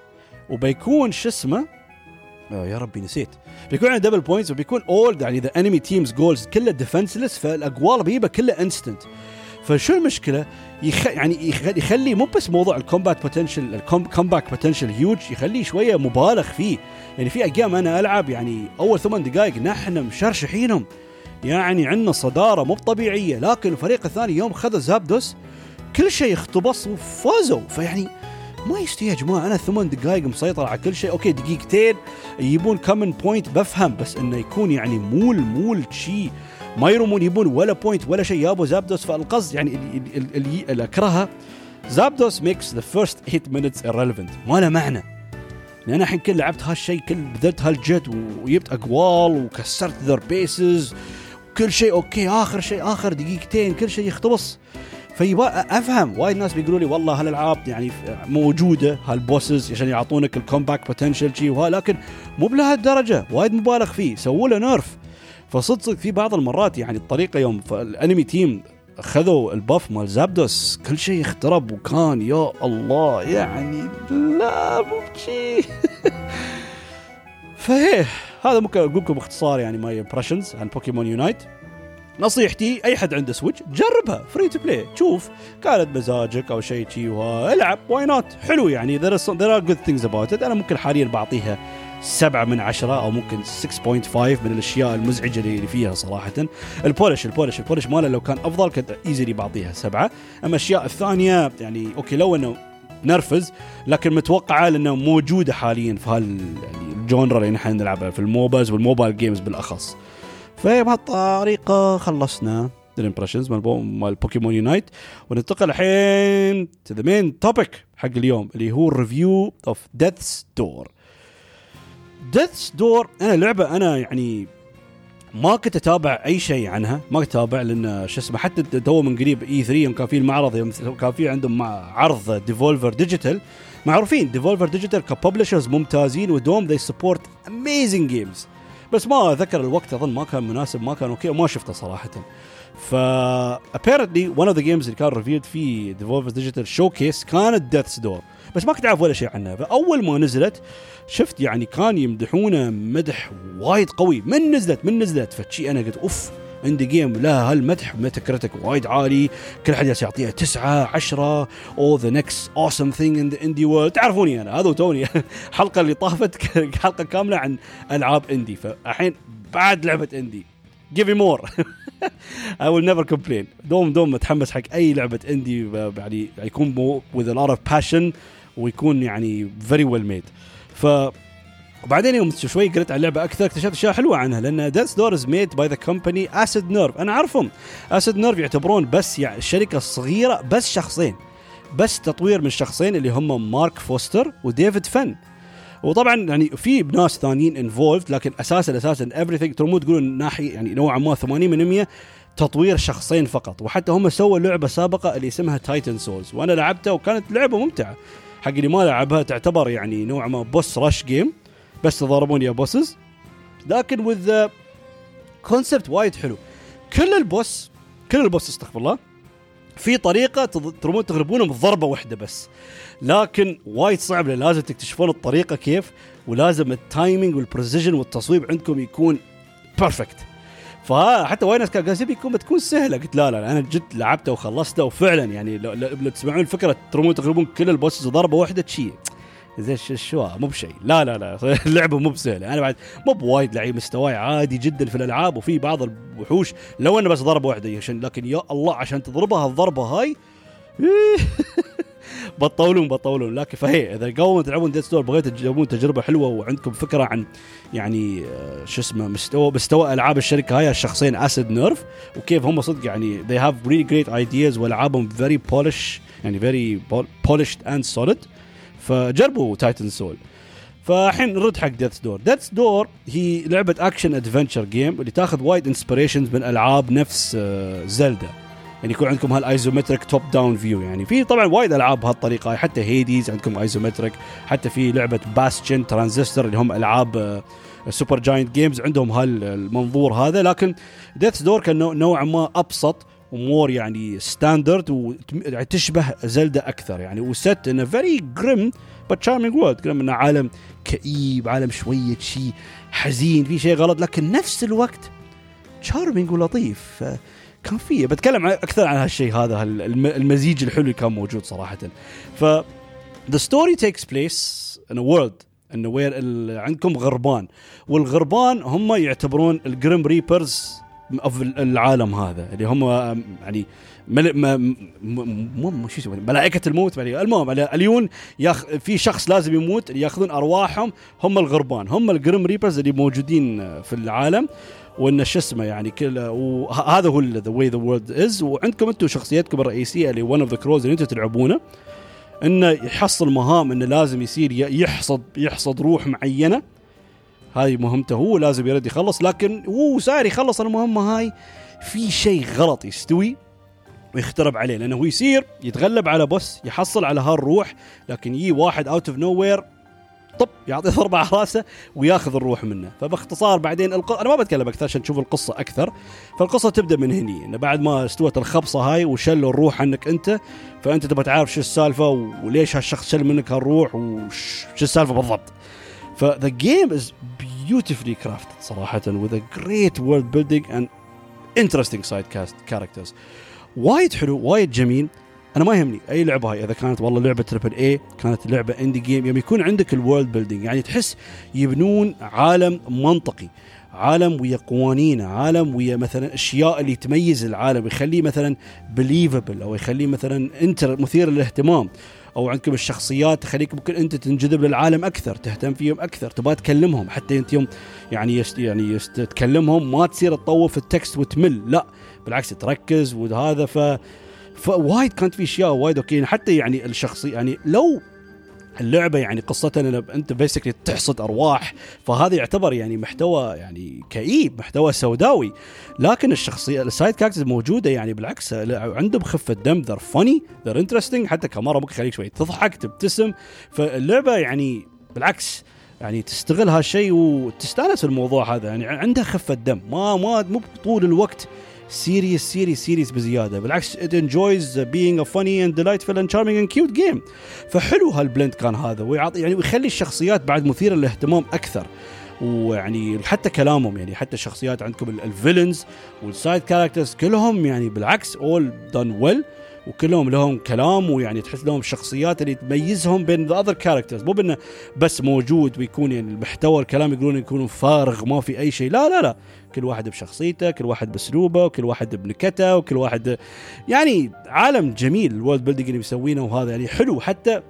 وبيكون شو اسمه؟ آه يا ربي نسيت. بيكون عنده double points وبيكون all يعني the enemy team's goals كله defenseless فالأقوال بيجيبها كلها instant فشو المشكلة؟ يخ... يعني يخلي مو بس موضوع ال comeback potential ال comeback potential huge يخليه شوية مبالغ فيه. يعني في أيام أنا ألعب يعني أول ثمان دقائق نحن مشرشحينهم. يعني عندنا صدارة مو طبيعية. لكن الفريق الثاني يوم خذ زابدوس كل شيء اختبص وفازوا. فيعني ما يستوي يا جماعة. أنا ثمان دقائق مسيطر على كل شيء. okay دقيقتين يجيبون كم من point بفهم. بس إنه يكون يعني مول مول شيء. ما يرومون يبون ولا point ولا شيء. يابو زابدوس فالقصد يعني اللي اكرهها زابدوس makes the first 8 minutes irrelevant. ما له معنى. لأن الحين كل لعبت هالشيء كل بذلت هالجهد وجبت أقوال وكسرت their bases كل شيء okay آخر شيء آخر دقيقتين كل شيء يختبص. فيبا أفهم. وايد ناس بيقولوا لي والله هالألعاب يعني موجودة هال bosses عشان يعطونك ال comeback potential شي لكن مو بلهالدرجة. وايد مبالغ فيه. سووا له nerf فصدق في بعض المرات يعني الطريقة يوم ال enemy team خذوا ال buff مال زابدوس كل شيء اخترب وكان يا الله يعني لا مو بشي. فهي هذا ممكن أقول لكم باختصار يعني my impressions عن بوكيمون يونايت نصيحتي أي حد عنده سويتش جربها free to play تشوف كانت مزاجك أو شيء شي العب why not حلو يعني are good things about it. أنا ممكن حاليا بعطيها سبعة من عشرة أو ممكن 6.5 من الأشياء المزعجة اللي فيها صراحة. ال polish ال polish ال polish ماله لو كان أفضل كنت easily بعطيها سبعة. أما الأشياء الثانية يعني okay لو أنه نرفز لكن متوقعة لأنه موجودة حاليا في هال يعني اللي نحن نلعبها في ال MOBAs وال mobile games بالأخص. فبهالطريقة خلصنا ال impressions مال بوكيمون يونايت وننتقل الحين to the main topic حق اليوم اللي هو ال review of Death's Door Death's Door أنا لعبة أنا يعني ما كنت أتابع أي شيء عنها ما كنت أتابع لأن شو اسمه حتى تو من قريب E3 يوم كان في المعرض يوم كان في عندهم عرض ديفولفر ديجيتال معروفين ديفولفر ديجيتال ك publishers ممتازين ودوم they support amazing games بس ما أذكر الوقت أظن ما كان مناسب ما كان okay وما شفته صراحة. ف apparently one of the games اللي كان revealed في ديفولفر ديجيتال showcase كانت Death's Door بس ما كنت أعرف ولا شيء عنها. فأول ما نزلت شفت يعني كان يمدحونه مدح وايد قوي. من نزلت؟ من نزلت. فشي أنا قلت أوف عندي game لها هالمدح Metacritic وايد عالي. كل حد يعطيها تسعة عشرة أو the next awesome thing in the indie world تعرفوني أنا هذا توني. الحلقة اللي طافت حلقة كاملة عن ألعاب indie فالحين بعد لعبة indie give me more. I will never complain. دوم دوم متحمس حق أي لعبة indie يعني يكون with a lot of passion. ويكون يعني very well made. ف وبعدين يوم شوي قريت عن اللعبه أكثر اكتشفت أشياء حلوة عنها لأن Death's Door is made by the company Acid Nerve أنا أعرفهم. Acid Nerve يعتبرون بس يعني الشركة الصغيره بس شخصين. بس تطوير من شخصين اللي هم مارك فوستر وديفيد فين. وطبعا يعني في ناس ثانيين involved لكن أساسا أساسا everything ترى تقولون ناحية يعني نوعا ما 80 تطوير شخصين فقط. وحتى هم سووا لعبة سابقة اللي اسمها Titan Souls وأنا لعبتها وكانت لعبة ممتعة. حق اللي ما لعبها تعتبر يعني نوع ما boss rush game بس تضاربون يا bosses لكن with concept وايد حلو. كل ال boss كل ال boss استغفر الله في طريقة ترمون تغلبونهم بضربه واحدة بس. لكن وايد صعب لأن لازم تكتشفون الطريقة كيف ولازم ال timing وال precision والتصويب عندكم يكون perfect فحتى وايد ناس كانوا قالوا يكون بتكون سهلة. قلت لا لا أنا جد لعبته وخلصته وفعلا يعني لو, لو تسمعون الفكرة ترمون تغلبون كل ال bosses ضربة واحدة شيء زي شو مو بشيء. لا لا لا اللعبة مو بسهلة. أنا بعد مو بوايد لعيب مستواي عادي جدا في الألعاب وفي بعض الوحوش لو أنه بس ضربة واحدة. عشان لكن يا الله عشان تضربها الضربة هاي بطولون بطولون. لكن فهي إذا قوم تلعبون Death's Door بغيت تجربون تجربة حلوة وعندكم فكرة عن يعني آه، شو اسمه مستوى مستوى ألعاب الشركة هاي الشخصين Acid Nerve وكيف هم صدق يعني they have really great ideas والعابهم very polished يعني very polished and solid. فجربوا Titan Souls فالحين نرد حق Death's Door Death's Door هي لعبة action adventure game اللي تاخذ وايد inspirations من ألعاب نفس زلدا آه، يعني يكون عندكم هال isometric top down view. يعني في طبعا وايد ألعاب بهالطريقة حتى Hades عندكم isometric حتى في لعبة Bastion Transistor اللي هم ألعاب Supergiant Games عندهم هالمنظور هذا. لكن Death's Door كان نوعا ما أبسط و more يعني standard وتشبه زلدا أكثر. يعني وست إنه very grim but charming world grim إنه عالم كئيب عالم شوية شيء حزين في شيء غلط لكن نفس الوقت charming ولطيف. كان فيه بتكلم أكثر عن هالشيء هذا المزيج الحلو اللي كان موجود صراحة. ف story takes place in a world انه where عندكم غربان. والغربان هم يعتبرون ال Grim Reapers of العالم هذا. اللي هم يعني مل... ما مو شو يسمونه ملائكة الموت المهم اليون ياخ... في شخص لازم يموت ياخذون أرواحهم هم الغربان هم ال Grim Reapers اللي موجودين في العالم. وإن شو اسمه يعني كل وهذا هو the way the world is وعندكم أنتم شخصيتكم الرئيسية اللي one of the crows اللي أنتم تلعبونه. إنه يحصل مهام إنه لازم يصير يحصد يحصد روح معينة. هاي مهمته هو لازم يرد يخلص. لكن هو صاير يخلص المهمة هاي في شيء غلط يستوي ويخترب عليه. لأنه هو يصير يتغلب على boss يحصل على هالروح لكن يجي واحد out of nowhere طب يعطيه ضربة على راسه وياخذ الروح منه. فباختصار بعدين الق... أنا ما بتكلم أكثر عشان تشوف القصة أكثر. فالقصة تبدأ من هني انه بعد ما استوت الخبصة هاي وشلوا الروح عنك أنت فأنت تبغى تعرف شو السالفة وليش هالشخص شل منك هالروح وش السالفة بالضبط. ف the game is beautifully crafted صراحة with a great building and interesting side cast characters. وايد حلو وايد جميل. أنا ما يهمني أي لعبة هاي. إذا كانت والله لعبة triple A كانت لعبة indie game يوم يكون عندك ال world building يعني تحس يبنون عالم منطقي عالم ويا قوانين عالم ويا مثلا أشياء اللي تميز العالم يخليه مثلا believable أو يخليه مثلا انت مثير للاهتمام. أو عندكم الشخصيات تخليك ممكن أنت تنجذب للعالم أكثر تهتم فيهم أكثر تبغى تكلمهم. حتى أنت يوم يعني يست يعني يست تكلمهم ما تصير تطوف ال text وتمل لا. بالعكس تركز وهذا ف فوايد كانت في أشياء وايد okay. حتى يعني الشخصي يعني لو اللعبة يعني قصتها أنت basically تحصد أرواح فهذا يعتبر يعني محتوى يعني كئيب محتوى سوداوي. لكن الشخصية ال side characters موجودة يعني بالعكس عندهم خفة دم they're funny they're interesting حتى كمرة ممكن يخليك شوي تضحك تبتسم. فاللعبة يعني بالعكس يعني تستغل هالشيء وتستانس الموضوع هذا. يعني عندها خفة دم ما ما مو طول الوقت. serious serious serious بزيادة. بالعكس it enjoys being a funny and delightful and charming and cute game. فحلو هال blend كان هذا ويعطي يعني ويخلي الشخصيات بعد مثيرة للاهتمام أكثر. ويعني حتى كلامهم يعني حتى الشخصيات عندكم ال villains وال side characters كلهم يعني بالعكس all done well وكلهم لهم كلام ويعني تحس لهم الشخصيات اللي تميزهم بين the other characters مو بأنه بس موجود ويكون يعني المحتوى الكلام يقولون يكونوا فارغ ما في أي شيء. لا لا لا. كل واحد بشخصيته كل واحد بأسلوبه كل واحد بنكته وكل واحد يعني عالم جميل ال world building اللي بيسوينه وهذا يعني حلو. حتى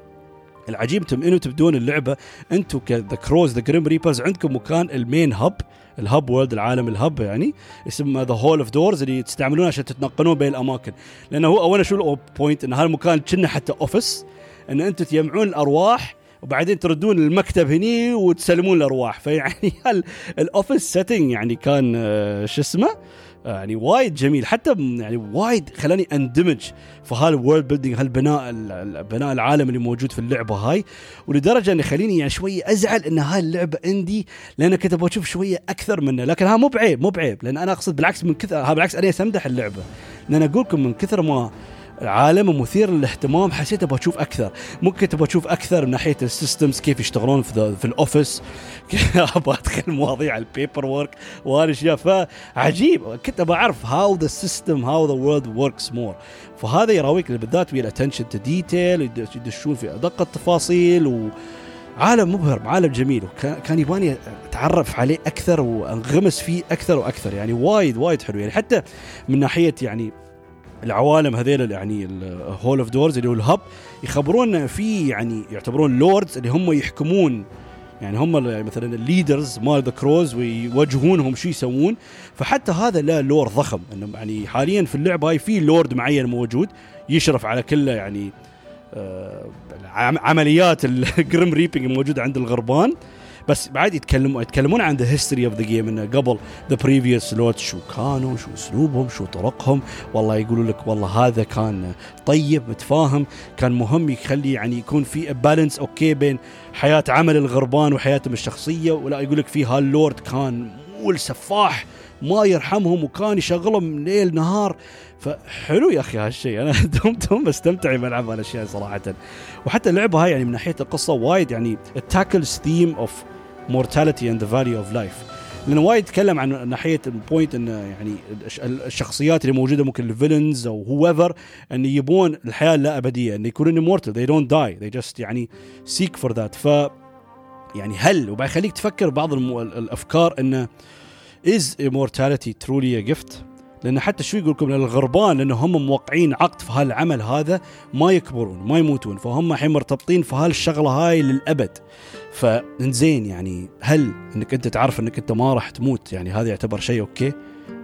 العجيب أنتم أنتم تبدون اللعبة. أنتم كذا crows the Grim Reapers عندكم مكان ال main hub ال hub world العالم ال hub يعني اسمه the Hall of Doors اللي تستعملونه عشان تتنقلون بين الأماكن. لأنه هو اولا شو ال point إن هذا المكان كأنه حتى office إن أنتم تجمعون الأرواح وبعدين تردون المكتب هني وتسلمون الأرواح. فيعني ال office setting يعني كان آه، شو اسمه؟ يعني وايد جميل. حتى يعني وايد خلاني اندمج في هال world building هالبناء بناء العالم اللي موجود في اللعبة هاي. ولدرجة إنه يخليني يعني شوية أزعل إن هاي اللعبة عندي لأن كنت أبغى أشوف شوية أكثر منه لكن ها مو بعيب مو بعيب. لأن أنا أقصد بالعكس من كثر ها بالعكس أنا امدح اللعبة. لأن أقول لكم من كثر ما عالم مثير للاهتمام حسيت أبغى أشوف أكثر. ممكن تبغى تشوف أكثر من ناحية ال systems كيف يشتغلون في, في ال office أبغى ادخل مواضيع ال paper work وهالاشياء فعجيب. كنت أبغى أعرف how the system how the world works more فهذا يراويك بالذات ويا ال attention to detail يدشون في ادق التفاصيل و عالم مبهر عالم جميل. وكان يبغاني أتعرف عليه أكثر وأنغمس فيه أكثر وأكثر. يعني وايد وايد حلو. يعني حتى من ناحية يعني العوالم هذيل يعني ال Hall of Doors اللي هو ال hub يخبرونا في يعني يعتبرون lords اللي هم يحكمون. يعني هم يعني مثلا ال leaders مال the crows ويوجهونهم شو يسوون. فحتى هذا له lore ضخم. إنه يعني حاليا في اللعبة هاي في لورد معين موجود يشرف على كله يعني آه عمليات ال grim reaping الموجوده عند الغربان. بس بعد يتكلمون يتكلمون عن the history of the game إنه قبل the previous lord شو كانوا شو أسلوبهم شو طرقهم. والله يقولوا لك والله هذا كان طيب متفاهم. كان مهم يخلي يعني يكون في balance okay بين حياة عمل الغربان وحياتهم الشخصية. ولا يقول لك في هاللورد كان مول سفاح ما يرحمهم وكان يشغلهم ليل نهار. فحلو يا أخي هالشيء أنا دوم دوم بستمتع لما العب هالأشياء صراحة. وحتى اللعبة هاي يعني من ناحية القصة وايد يعني ال tackles theme of mortality and the value of life. لأنه وايد يتكلم عن ناحية ال point انه يعني الشخصيات اللي موجودة ممكن ال villains أو whoever إن يبون الحياة اللا أبدية إن يكونون immortal they don't die they just يعني seek for that. ف يعني هل وبعد يخليك تفكر بعض الأفكار انه is immortality truly a gift لأن حتى شو يقول لكم الغربان لأنه هم موقعين عقد في هالعمل هذا ما يكبرون ما يموتون فهم الحين مرتبطين في هالشغلة هاي للأبد. فإنزين يعني هل إنك أنت تعرف إنك أنت ما راح تموت؟ يعني هذا يعتبر شيء أوكي؟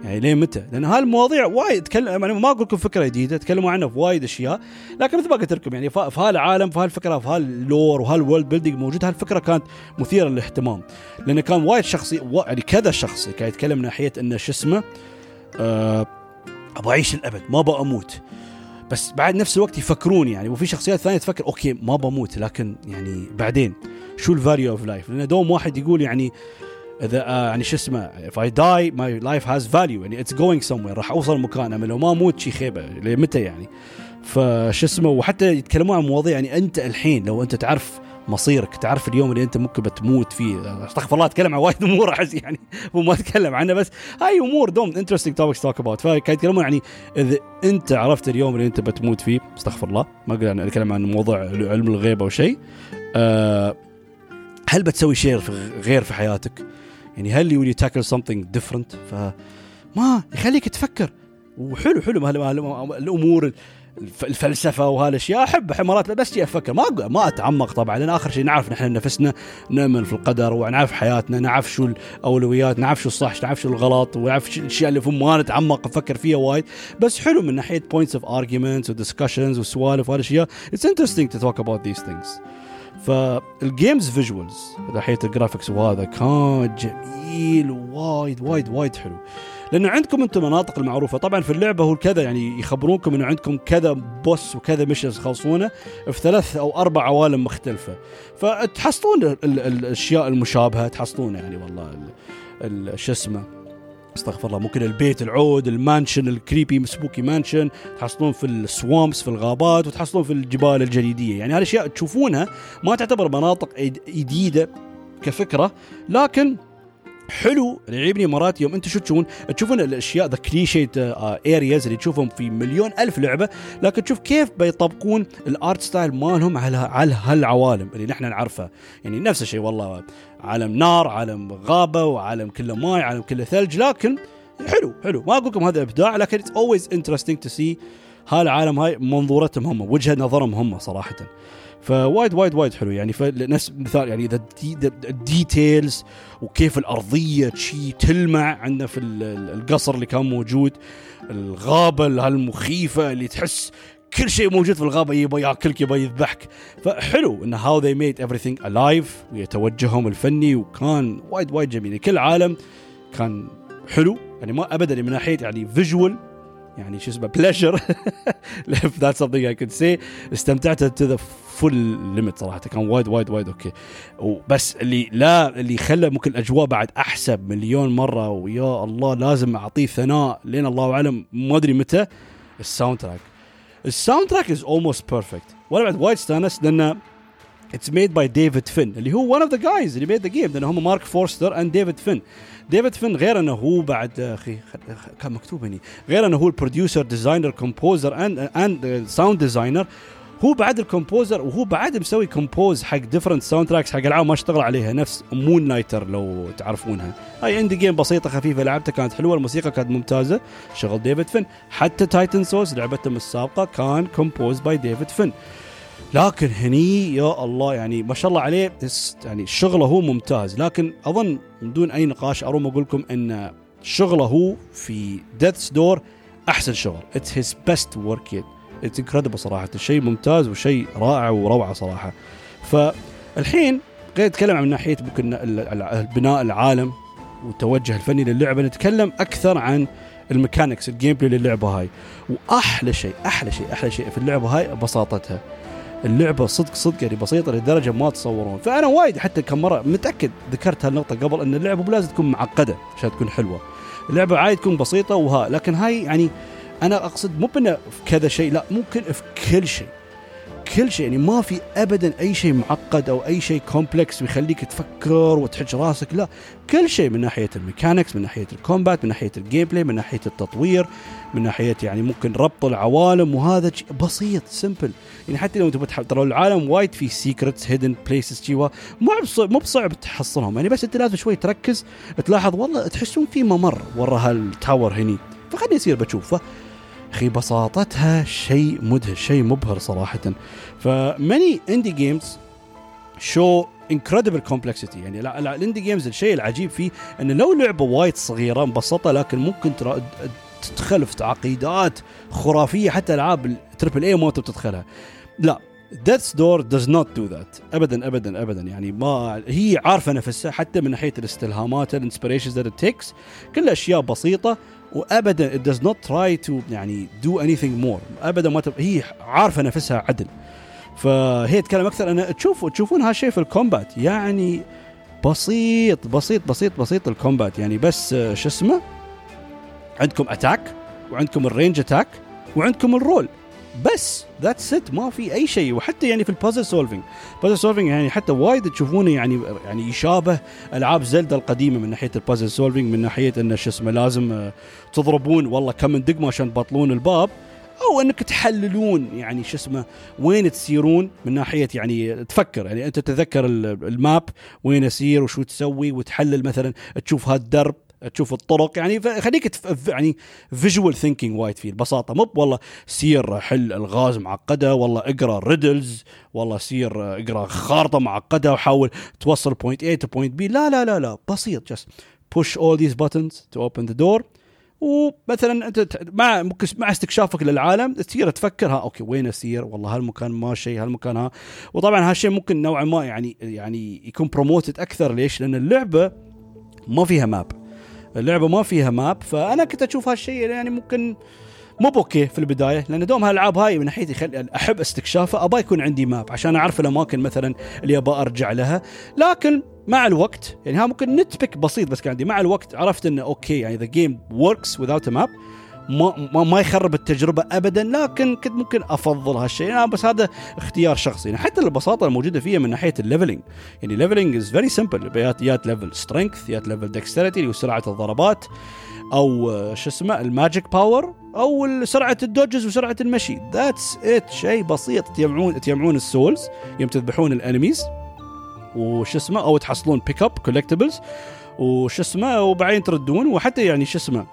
يعني ليه متى؟ لأن هالمواضيع وايد تكلم يعني ما أقول لكم فكرة جديدة تكلموا عنها في وايد أشياء لكن مثل ما قلت لكم يعني في هالعالم في هالفكرة في هال lore وهال world building موجود هالفكرة كانت مثيرة للاهتمام لأن كان وايد شخصي يعني كذا شخص كان يتكلم ناحية إنه شو اسمه أه أبغى أعيش الابد ما أبغى أموت. بس بعد نفس الوقت يفكرون يعني وفي شخصيات ثانية تفكر okay ما بموت لكن يعني بعدين شو ال value of life لأن دوم واحد يقول يعني إذا آه يعني شو اسمه if I die my life has value يعني it's going somewhere راح أوصل مكان أما لو ما أموت شي خيبة متى يعني؟ فشو اسمه وحتى يتكلمون عن مواضيع يعني أنت الحين لو أنت تعرف مصيرك. تعرف اليوم اللي أنت ممكن بتموت فيه. أستغفر الله أتكلم عن وايد أمور أحس يعني مو ما أتكلم عنها بس هاي أمور دوم interesting topics talk about فكانوا يتكلمون يعني إذا أنت عرفت اليوم اللي أنت بتموت فيه أستغفر الله. ما أقدر أتكلم عن موضوع علم الغيب أو شيء. أه هل بتسوي شيء غير في حياتك؟ يعني هل you tackle something different فما يخليك تفكر. وحلو حلو الأمور الفلسفة وهالأشياء. أحب مرات بس أفكر. ما ما أتعمق طبعا لأن آخر شيء نعرف نحن نفسنا نؤمن في القدر ونعرف حياتنا نعرف شو الأولويات نعرف شو الصح نعرف شو الغلط ونعرف الأشياء اللي ما نتعمق نفكر فيها وايد. بس حلو من ناحية points of arguments و discussions وسوالف وهالأشياء. اتس انترستنج تو توك اباوت ذيس ثينجز فال game's visuals ناحيه ال graphics وهذا كان جميل وايد وايد وايد حلو. لأنه عندكم أنتم المناطق المعروفة. طبعا في اللعبة هو كذا يعني يخبرونكم إنه عندكم كذا boss وكذا missions تخلصونه في ثلاث أو أربع عوالم مختلفة. فتحصلون الأشياء المشابهة تحصلون يعني والله شو اسمه استغفر الله ممكن البيت العود ال mansion ال creepy spooky mansion تحصلون في ال swamps في الغابات وتحصلون في الجبال الجليدية. يعني هالاشياء تشوفونها ما تعتبر مناطق جديده كفكرة لكن حلو يعجبني مرات يوم أنتم شو تشوفون؟ تشوفون الأشياء the clichéd areas اللي تشوفهم في مليون ألف لعبة لكن تشوف كيف بيطبقون ال art style مالهم على على هالعوالم اللي نحن نعرفها. يعني نفس الشيء والله عالم نار عالم غابة وعالم كله ماي عالم كله ثلج لكن حلو حلو. ما أقول لكم هذا إبداع لكن it's always interesting to see هالعالم هاي منظورتهم هم وجهة نظرهم هم صراحة. فوايد وايد وايد حلو. يعني فنفس مثال يعني the ال details وكيف الأرضية شي تلمع عندنا في القصر اللي كان موجود الغابة المخيفه اللي تحس كل شيء موجود في الغابة يبغى ياكلك يبغى يذبحك. فحلو إن how they made everything alive وتوجههم الفني وكان وايد وايد جميل. كل عالم كان حلو. يعني ما ابدا من ناحية يعني visual يعني شو اسمه pleasure if that's something I could say. استمتعت to the full limit صراحة. كان وايد وايد وايد okay. وبس اللي لا اللي خلى ممكن الأجواء بعد أحسن مليون مرة ويا الله لازم أعطيه ثناء لين الله أعلم. ما أدري متى. ال soundtrack ال soundtrack is almost perfect وأنا بعد وايد استانست لأنه it's made by ديفيد فين اللي هو one of the guys اللي made the game لأن هم مارك فورستر and ديفيد فين ديفيد فين غير أنه هو بعد أخي كان مكتوب هني. غير أنه هو ال producer designer composer and and sound designer هو بعد ال composer وهو بعد مسوي compose حق different soundtracks حق ألعاب ما اشتغل عليها نفس مون نايتر لو تعرفونها. هاي indie game بسيطة خفيفة لعبتها كانت حلوة الموسيقى كانت ممتازة. شغل ديفيد فين حتى تايتن سورس لعبتهم السابقة كان composed by ديفيد فين لكن هني يا الله يعني ما شاء الله عليه يعني شغله هو ممتاز. لكن أظن من دون أي نقاش أروم أقول لكم إن شغله هو في ديث دور أحسن شغل. it's his best work yet it's incredible صراحة. شيء ممتاز وشيء رائع وروعة صراحة. فالحين قاعد نتكلم عن ناحية ممكن بناء العالم والتوجه الفني للعبة نتكلم أكثر عن ال mechanics ال gameplay للعبة هاي. وأحلى شيء أحلى شيء أحلى شيء في اللعبة هاي بساطتها. اللعبة صدق صدق يعني بسيطة لدرجة ما تصورون. فأنا وايد حتى كم مرة متأكد ذكرت هالنقطة قبل إن اللعبة مو لازم تكون معقدة عشان تكون حلوة. اللعبة عادي تكون بسيطة وها لكن هاي يعني أنا أقصد مو بإنه في كذا شيء لا ممكن في كل شيء. كل شيء يعني ما في ابدا أي شيء معقد أو أي شيء complex ويخليك تفكر وتحك راسك لا. كل شيء من ناحية ال mechanics من ناحية ال combat من ناحية ال gameplay من ناحية التطوير من ناحية يعني ممكن ربط العوالم وهذا بسيط simple يعني حتى لو تبغى ترى العالم وايد في secrets hidden places جوا مو مو بصعب تحصلهم. يعني بس أنت لازم شوي تركز تلاحظ والله تحسون في ممر ورا هال tower هني. فخليني يصير بشوفه. أخي بساطتها شيء مدهش شيء مبهر صراحة. ف many indie games show incredible complexity يعني ال indie games الشيء العجيب فيه ان لو لعبة وايد صغيرة مبسطة لكن ممكن ترى تدخل في تعقيدات خرافية حتى ألعاب ال triple A ما تدخلها. لا. ديث دور does not do that. ابدا ابدا ابدا. يعني ما هي عارفة نفسها حتى من ناحية الاستلهامات ال inspirations that takes كلها أشياء بسيطة. وابدا it does not try to يعني do anything more. ابدا ما تب... هي عارفة نفسها عدل. فهي تتكلم أكثر أنا تشوفوا تشوفون هالشيء في ال combat. يعني بسيط بسيط بسيط بسيط ال combat. يعني بس شو اسمه؟ عندكم attack وعندكم ال range attack وعندكم ال roll بس that's it ما في أي شيء. وحتى يعني في ال puzzle solving puzzle solving يعني حتى وايد تشوفونه يعني يعني يشابه ألعاب زلدا القديمة من ناحية ال puzzle solving من ناحية انه شو اسمه لازم آه، تضربون والله كم من دقمة عشان تبطلون الباب. أو إنك تحللون يعني شو اسمه وين تسيرون من ناحية يعني تفكر. يعني أنت تتذكر ال map وين اسير وشو تسوي وتحلل مثلا تشوف هالدرب تشوف الطرق يعني خليك يعني visual thinking وايد فيه. البساطة مو والله سير حل الغاز معقده والله اقرأ riddles والله سير اقرأ خارطة معقده وحاول توصل point A to point B لا لا لا لا بسيط just push all these buttons to open the door. ومثلا أنت مع مع استكشافك للعالم تصير تفكر ها okay وين أسير؟ والله هالمكان ما شيء هالمكان ها. وطبعا هالشيء ممكن نوعا ما يعني يعني يكون promoted أكثر. ليش؟ لأن اللعبة ما فيها map اللعبة ما فيها map فأنا كنت أشوف هالشيء يعني ممكن مو ب okay في البداية لأن دوم هالألعاب هاي من ناحيتي خل... أحب استكشافها ابى يكون عندي map عشان أعرف الأماكن مثلا اللي ابى أرجع لها. لكن مع الوقت يعني ها ممكن nitpick بسيط بس كان عندي مع الوقت عرفت إنه okay يعني the game works a map. ما, ما, يخرب التجربة ابدا لكن كنت ممكن أفضل هالشيء. يعني بس هذا اختيار شخصي. يعني حتى البساطة الموجودة فيها من ناحية ال leveling يعني leveling is very simple يا level strength يا level dexterity اللي هو سرعة الضربات أو شو اسمه ال magic power أو سرعة ال dodges وسرعة المشي. that's it شيء بسيط. تجمعون تجمعون ال souls. يوم تذبحون ال enemies. وش اسمه أو تحصلون pick up collectibles وش اسمه وبعدين تردون. وحتى يعني شو اسمه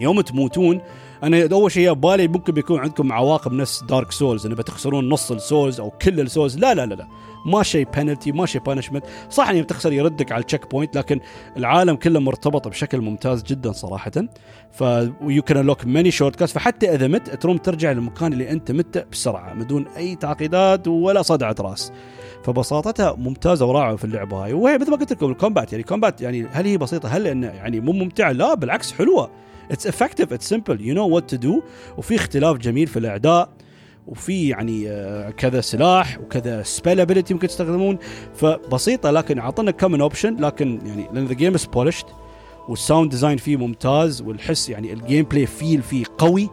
يوم تموتون أنا أول شيء بالي ممكن بيكون عندكم عواقب نفس دارك سولز إنه بتخسرون نص ال souls أو كل ال souls. لا لا لا لا. ما شيء بنالتي ما شيء punishment صح اني بتخسر يردك على ال checkpoint لكن العالم كله مرتبط بشكل ممتاز جدا صراحة. ف you can unlock many shortcuts فحتى إذا مت تروم ترجع للمكان اللي أنت مت بسرعة بدون أي تعقيدات ولا صدعة راس. فبساطتها ممتازة ورائعة في اللعبة هاي. وهي مثل ما قلت لكم ال combat يعني ال combat يعني هل هي بسيطة؟ هل إنه يعني مو ممتعه لا بالعكس حلوة. it's effective it's simple you know what to do وفي اختلاف جميل في الأعداء. وفي يعني آه، كذا سلاح وكذا spell ability ممكن تستخدمون. فبسيطة لكن اعطونا كم option لكن يعني لأن the game is polished وال sound design فيه ممتاز والحس يعني ال gameplay feel فيه قوي.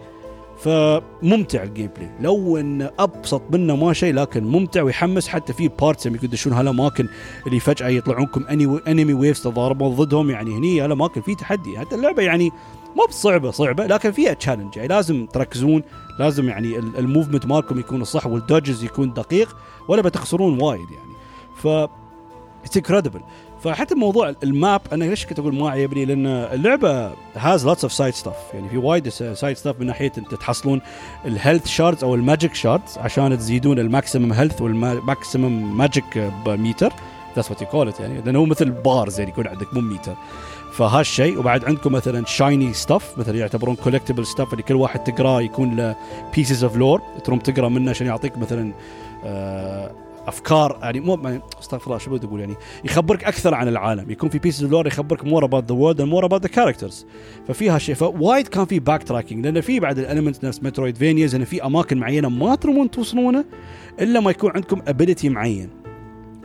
فممتع ال gameplay لو إن أبسط منه ما شيء لكن ممتع ويحمس. حتى في parts يمكن يدشون هالأماكن اللي فجأة يطلعونكم enemy waves تضاربون ضدهم. يعني هني هالأماكن في تحدي. حتى اللعبة يعني مو بصعبة صعبة لكن فيها challenge يعني لازم تركزون لازم يعني ال movement مالكم يكون صح وال dodges يكون دقيق ولا بتخسرون وايد يعني. ف it's incredible فحتى موضوع ال map أنا ليش كنت أقول ما عجبني لأن اللعبة has lots of side stuff يعني في وايد side stuff من ناحية أنت تحصلون ال health shards أو ال magic shards عشان تزيدون ال maximum health وال maximum magic meter that's what you يعني. لأنه هو مثل bars يعني يكون عندك مو ميتر فهالشيء وبعد عندكم مثلا shiny stuff مثلا يعتبرون collectible stuff اللي كل واحد تقراه يكون له pieces of lore تروم تقرأ منه عشان يعطيك مثلا آه أفكار يعني مو أستغفر الله شو بدي أقول يعني؟ يخبرك أكثر عن العالم يكون في pieces lore يخبرك more about the world more about the characters ففيها شيء فوايد كان في backtracking لأن في بعد ال element نفس Metroidvanias انه في أماكن معينة ما ترمون توصلونه إلا ما يكون عندكم ability معين.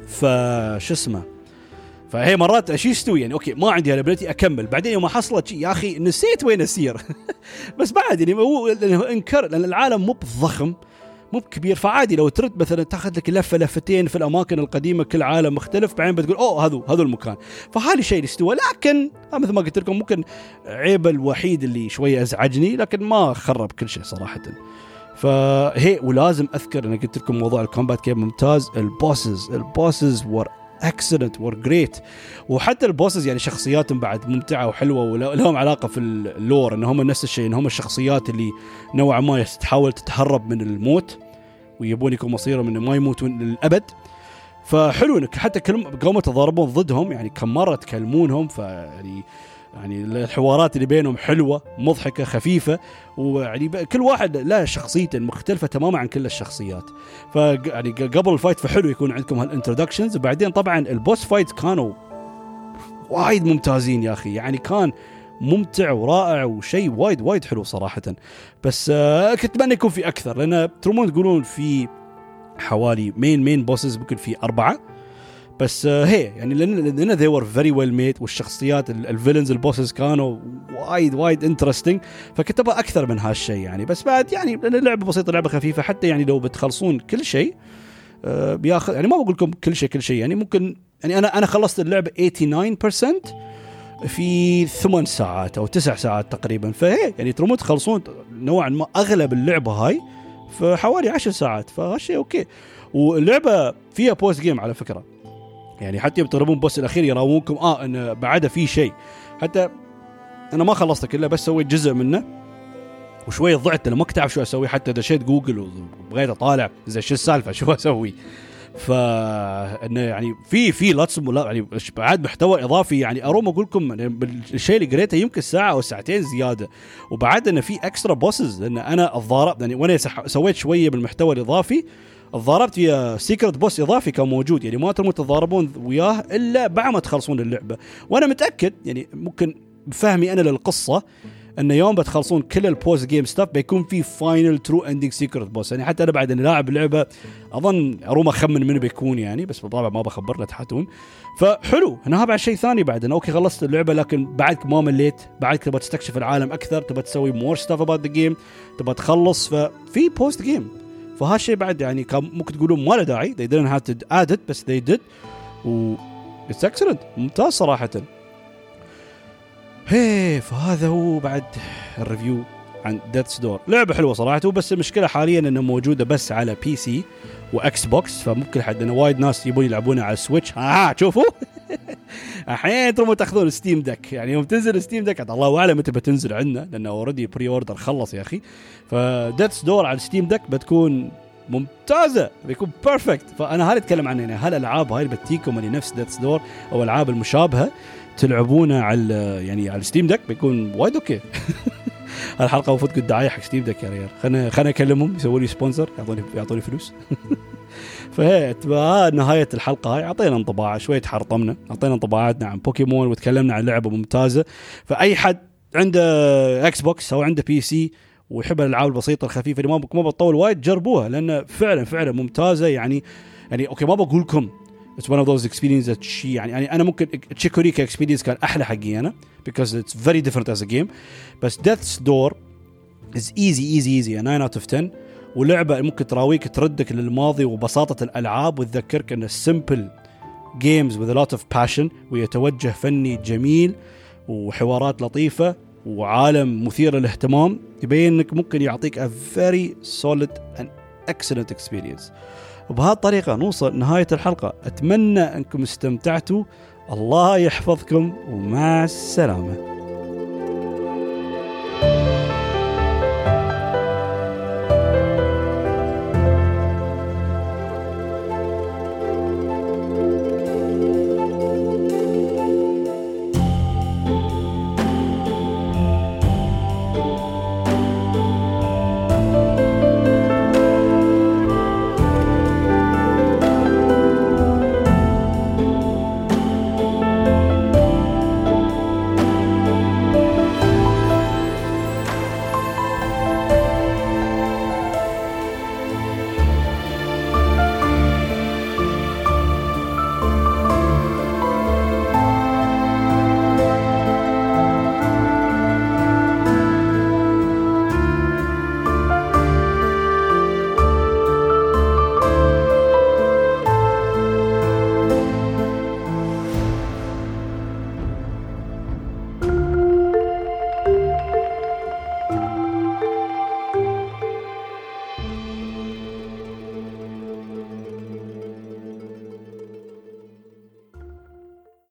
فش اسمه؟ فهي مرات إيش يستوي يعني أوكي ما عندي ال ability أكمل. بعدين يوم حصلت يا أخي نسيت وين أسير. بس بعد يعني هو إنكر لأن العالم مو بضخم. مو بكبير فعادي لو ترد مثلا تاخذ لك لفة لفتين في الأماكن القديمة كل عالم مختلف بعدين بتقول أوه هذا هذا المكان. فهذا الشيء اللي استوى. لكن مثل ما قلت لكم ممكن عيب الوحيد اللي شوية أزعجني لكن ما خرب كل شيء صراحة. فهي ولازم أذكر أنا قلت لكم موضوع ال combat كيف ممتاز. ال bosses ال bosses were excellent were great وحتى ال bosses يعني شخصياتهم بعد ممتعة وحلوة ولهم علاقة في ال lore إن هم نفس الشيء إن هم الشخصيات اللي نوعا ما تحاول تتهرب من الموت ويبون يكون مصيرهم إنه ما يموتون للابد فحلو إنك حتى كل قوم تضاربون ضدهم يعني كم مرة تكلمونهم فيعني يعني الحوارات اللي بينهم حلوة مضحكة خفيفة ويعني كل واحد له شخصيته مختلفة تماما عن كل الشخصيات. فيعني قبل ال fight فحلو يكون عندكم هال introductions وبعدين طبعا ال boss fight كانوا وايد ممتازين يا أخي. يعني كان ممتع ورائع وشيء وايد وايد حلو صراحة. بس آه كنت أتمنى يكون في أكثر لأن ترمون تقولون في حوالي main main bosses ممكن في أربعة. بس آه هي يعني لأن they were very well made والشخصيات ال villains ال bosses كانوا وايد وايد interesting فكنت أبغى أكثر من هالشيء يعني. بس بعد يعني لأن اللعبه بسيطة لعبة خفيفة حتى يعني لو بتخلصون كل شيء آه بياخذ يعني ما بقول لكم كل شيء كل شيء يعني ممكن يعني أنا أنا خلصت اللعبة 89% في ثمان ساعات أو تسع ساعات تقريبا. فهي يعني ترمون تخلصون نوعا ما أغلب اللعبة هاي في حوالي عشر ساعات فهالشيء أوكي واللعبة فيها post-game على فكرة. يعني حتى يوم تقربون boss الأخير يراوونكم آه انه بعده في شيء. حتى أنا ما خلصته كله بس سويت جزء منه. وشوي ضعت أنا ما كنت أعرف شو أسوي. حتى دشيت جوجل وبغيت أطالع زي شو السالفة؟ شو أسوي؟ ف إنه يعني في في lots يعني بعد محتوى إضافي. يعني أروم أقول لكم الشيء اللي قريته يمكن ساعة أو ساعتين زيادة. وبعد إنه في extra bosses لأن أنا اتضارب يعني وأنا سويت شوية بالمحتوى الإضافي. تضاربت ويا secret boss إضافي كان موجود يعني ما ترمون تتضاربون وياه إلا بعد ما تخلصون اللعبة. وأنا متأكد يعني ممكن بفهمي أنا للقصة انه يوم بتخلصون كل ال post-game stuff بيكون في final true ending secret boss يعني حتى أنا بعد إني لاعب اللعبه أظن أروم أخمن منو بيكون يعني بس بالطبع ما بخبر لا تحاتون. فحلو هنا بعد شيء ثاني بعد إنه أوكي خلصت اللعبة لكن بعدك ما مليت بعدك تبغى تستكشف العالم أكثر تبغى تسوي more stuff about the game تبغى تخلص ففي post-game فهالشيء بعد يعني كان ممكن تقولون ما له داعي. They didn't have to add it بس they did. و it's excellent. ممتاز صراحة. هي فهذا هو بعد ال review عن Death's Door لعبة حلوة صراحة بس المشكلة حاليا إنها موجودة بس على PC و Xbox فممكن حد انه وايد ناس يبون يلعبونها على ال Switch. ها, ها شوفوا. أحيانا تروحوا تأخذون Steam Deck يعني يوم تنزل Steam Deck الله أعلم متى بتنزل عندنا لأنه already pre-order خلص يا أخي. ف Death's Door على Steam Deck بتكون ممتازة بيكون perfect فأنا هذا اتكلم عنه يعني هالالعاب هاي اللي بتجيكم اللي نفس Death's Door أو الالعاب المشابهة تلعبونه على يعني على Steam Deck بيكون وايد أوكي. الحلقة المفروض تكون دعاية حق Steam Deck يا ريال. خلينا خلينا أكلمهم يسووا لي sponsor يعطوني يعطوني فلوس. فهي نهاية الحلقة هاي. أعطينا انطباع شوية حرطمنا أعطينا انطباعاتنا عن بوكيمون وتكلمنا عن لعبة ممتازة. فأي حد عنده Xbox أو عنده PC ويحب الألعاب البسيطة الخفيفة اللي ما ما بتطول وايد جربوها لأن فعلا فعلا ممتازة. يعني يعني أوكي ما بقول لكم it's one of those experience يعني يعني أنا ممكن Chicory ك experience كان أحلى حقي أنا because it's very different as a game بس Death's Door is easy easy easy 9 out of 10 ولعبة ممكن تراويك تردك للماضي وبساطة الألعاب وتذكرك إن ال simple جيمز a lot of passion وهي توجه فني جميل وحوارات لطيفة وعالم مثير للاهتمام. يبين إنك ممكن يعطيك a very solid and excellent experience. وبهذه الطريقة نوصل نهاية الحلقة. أتمنى أنكم استمتعتوا. الله يحفظكم ومع السلامة.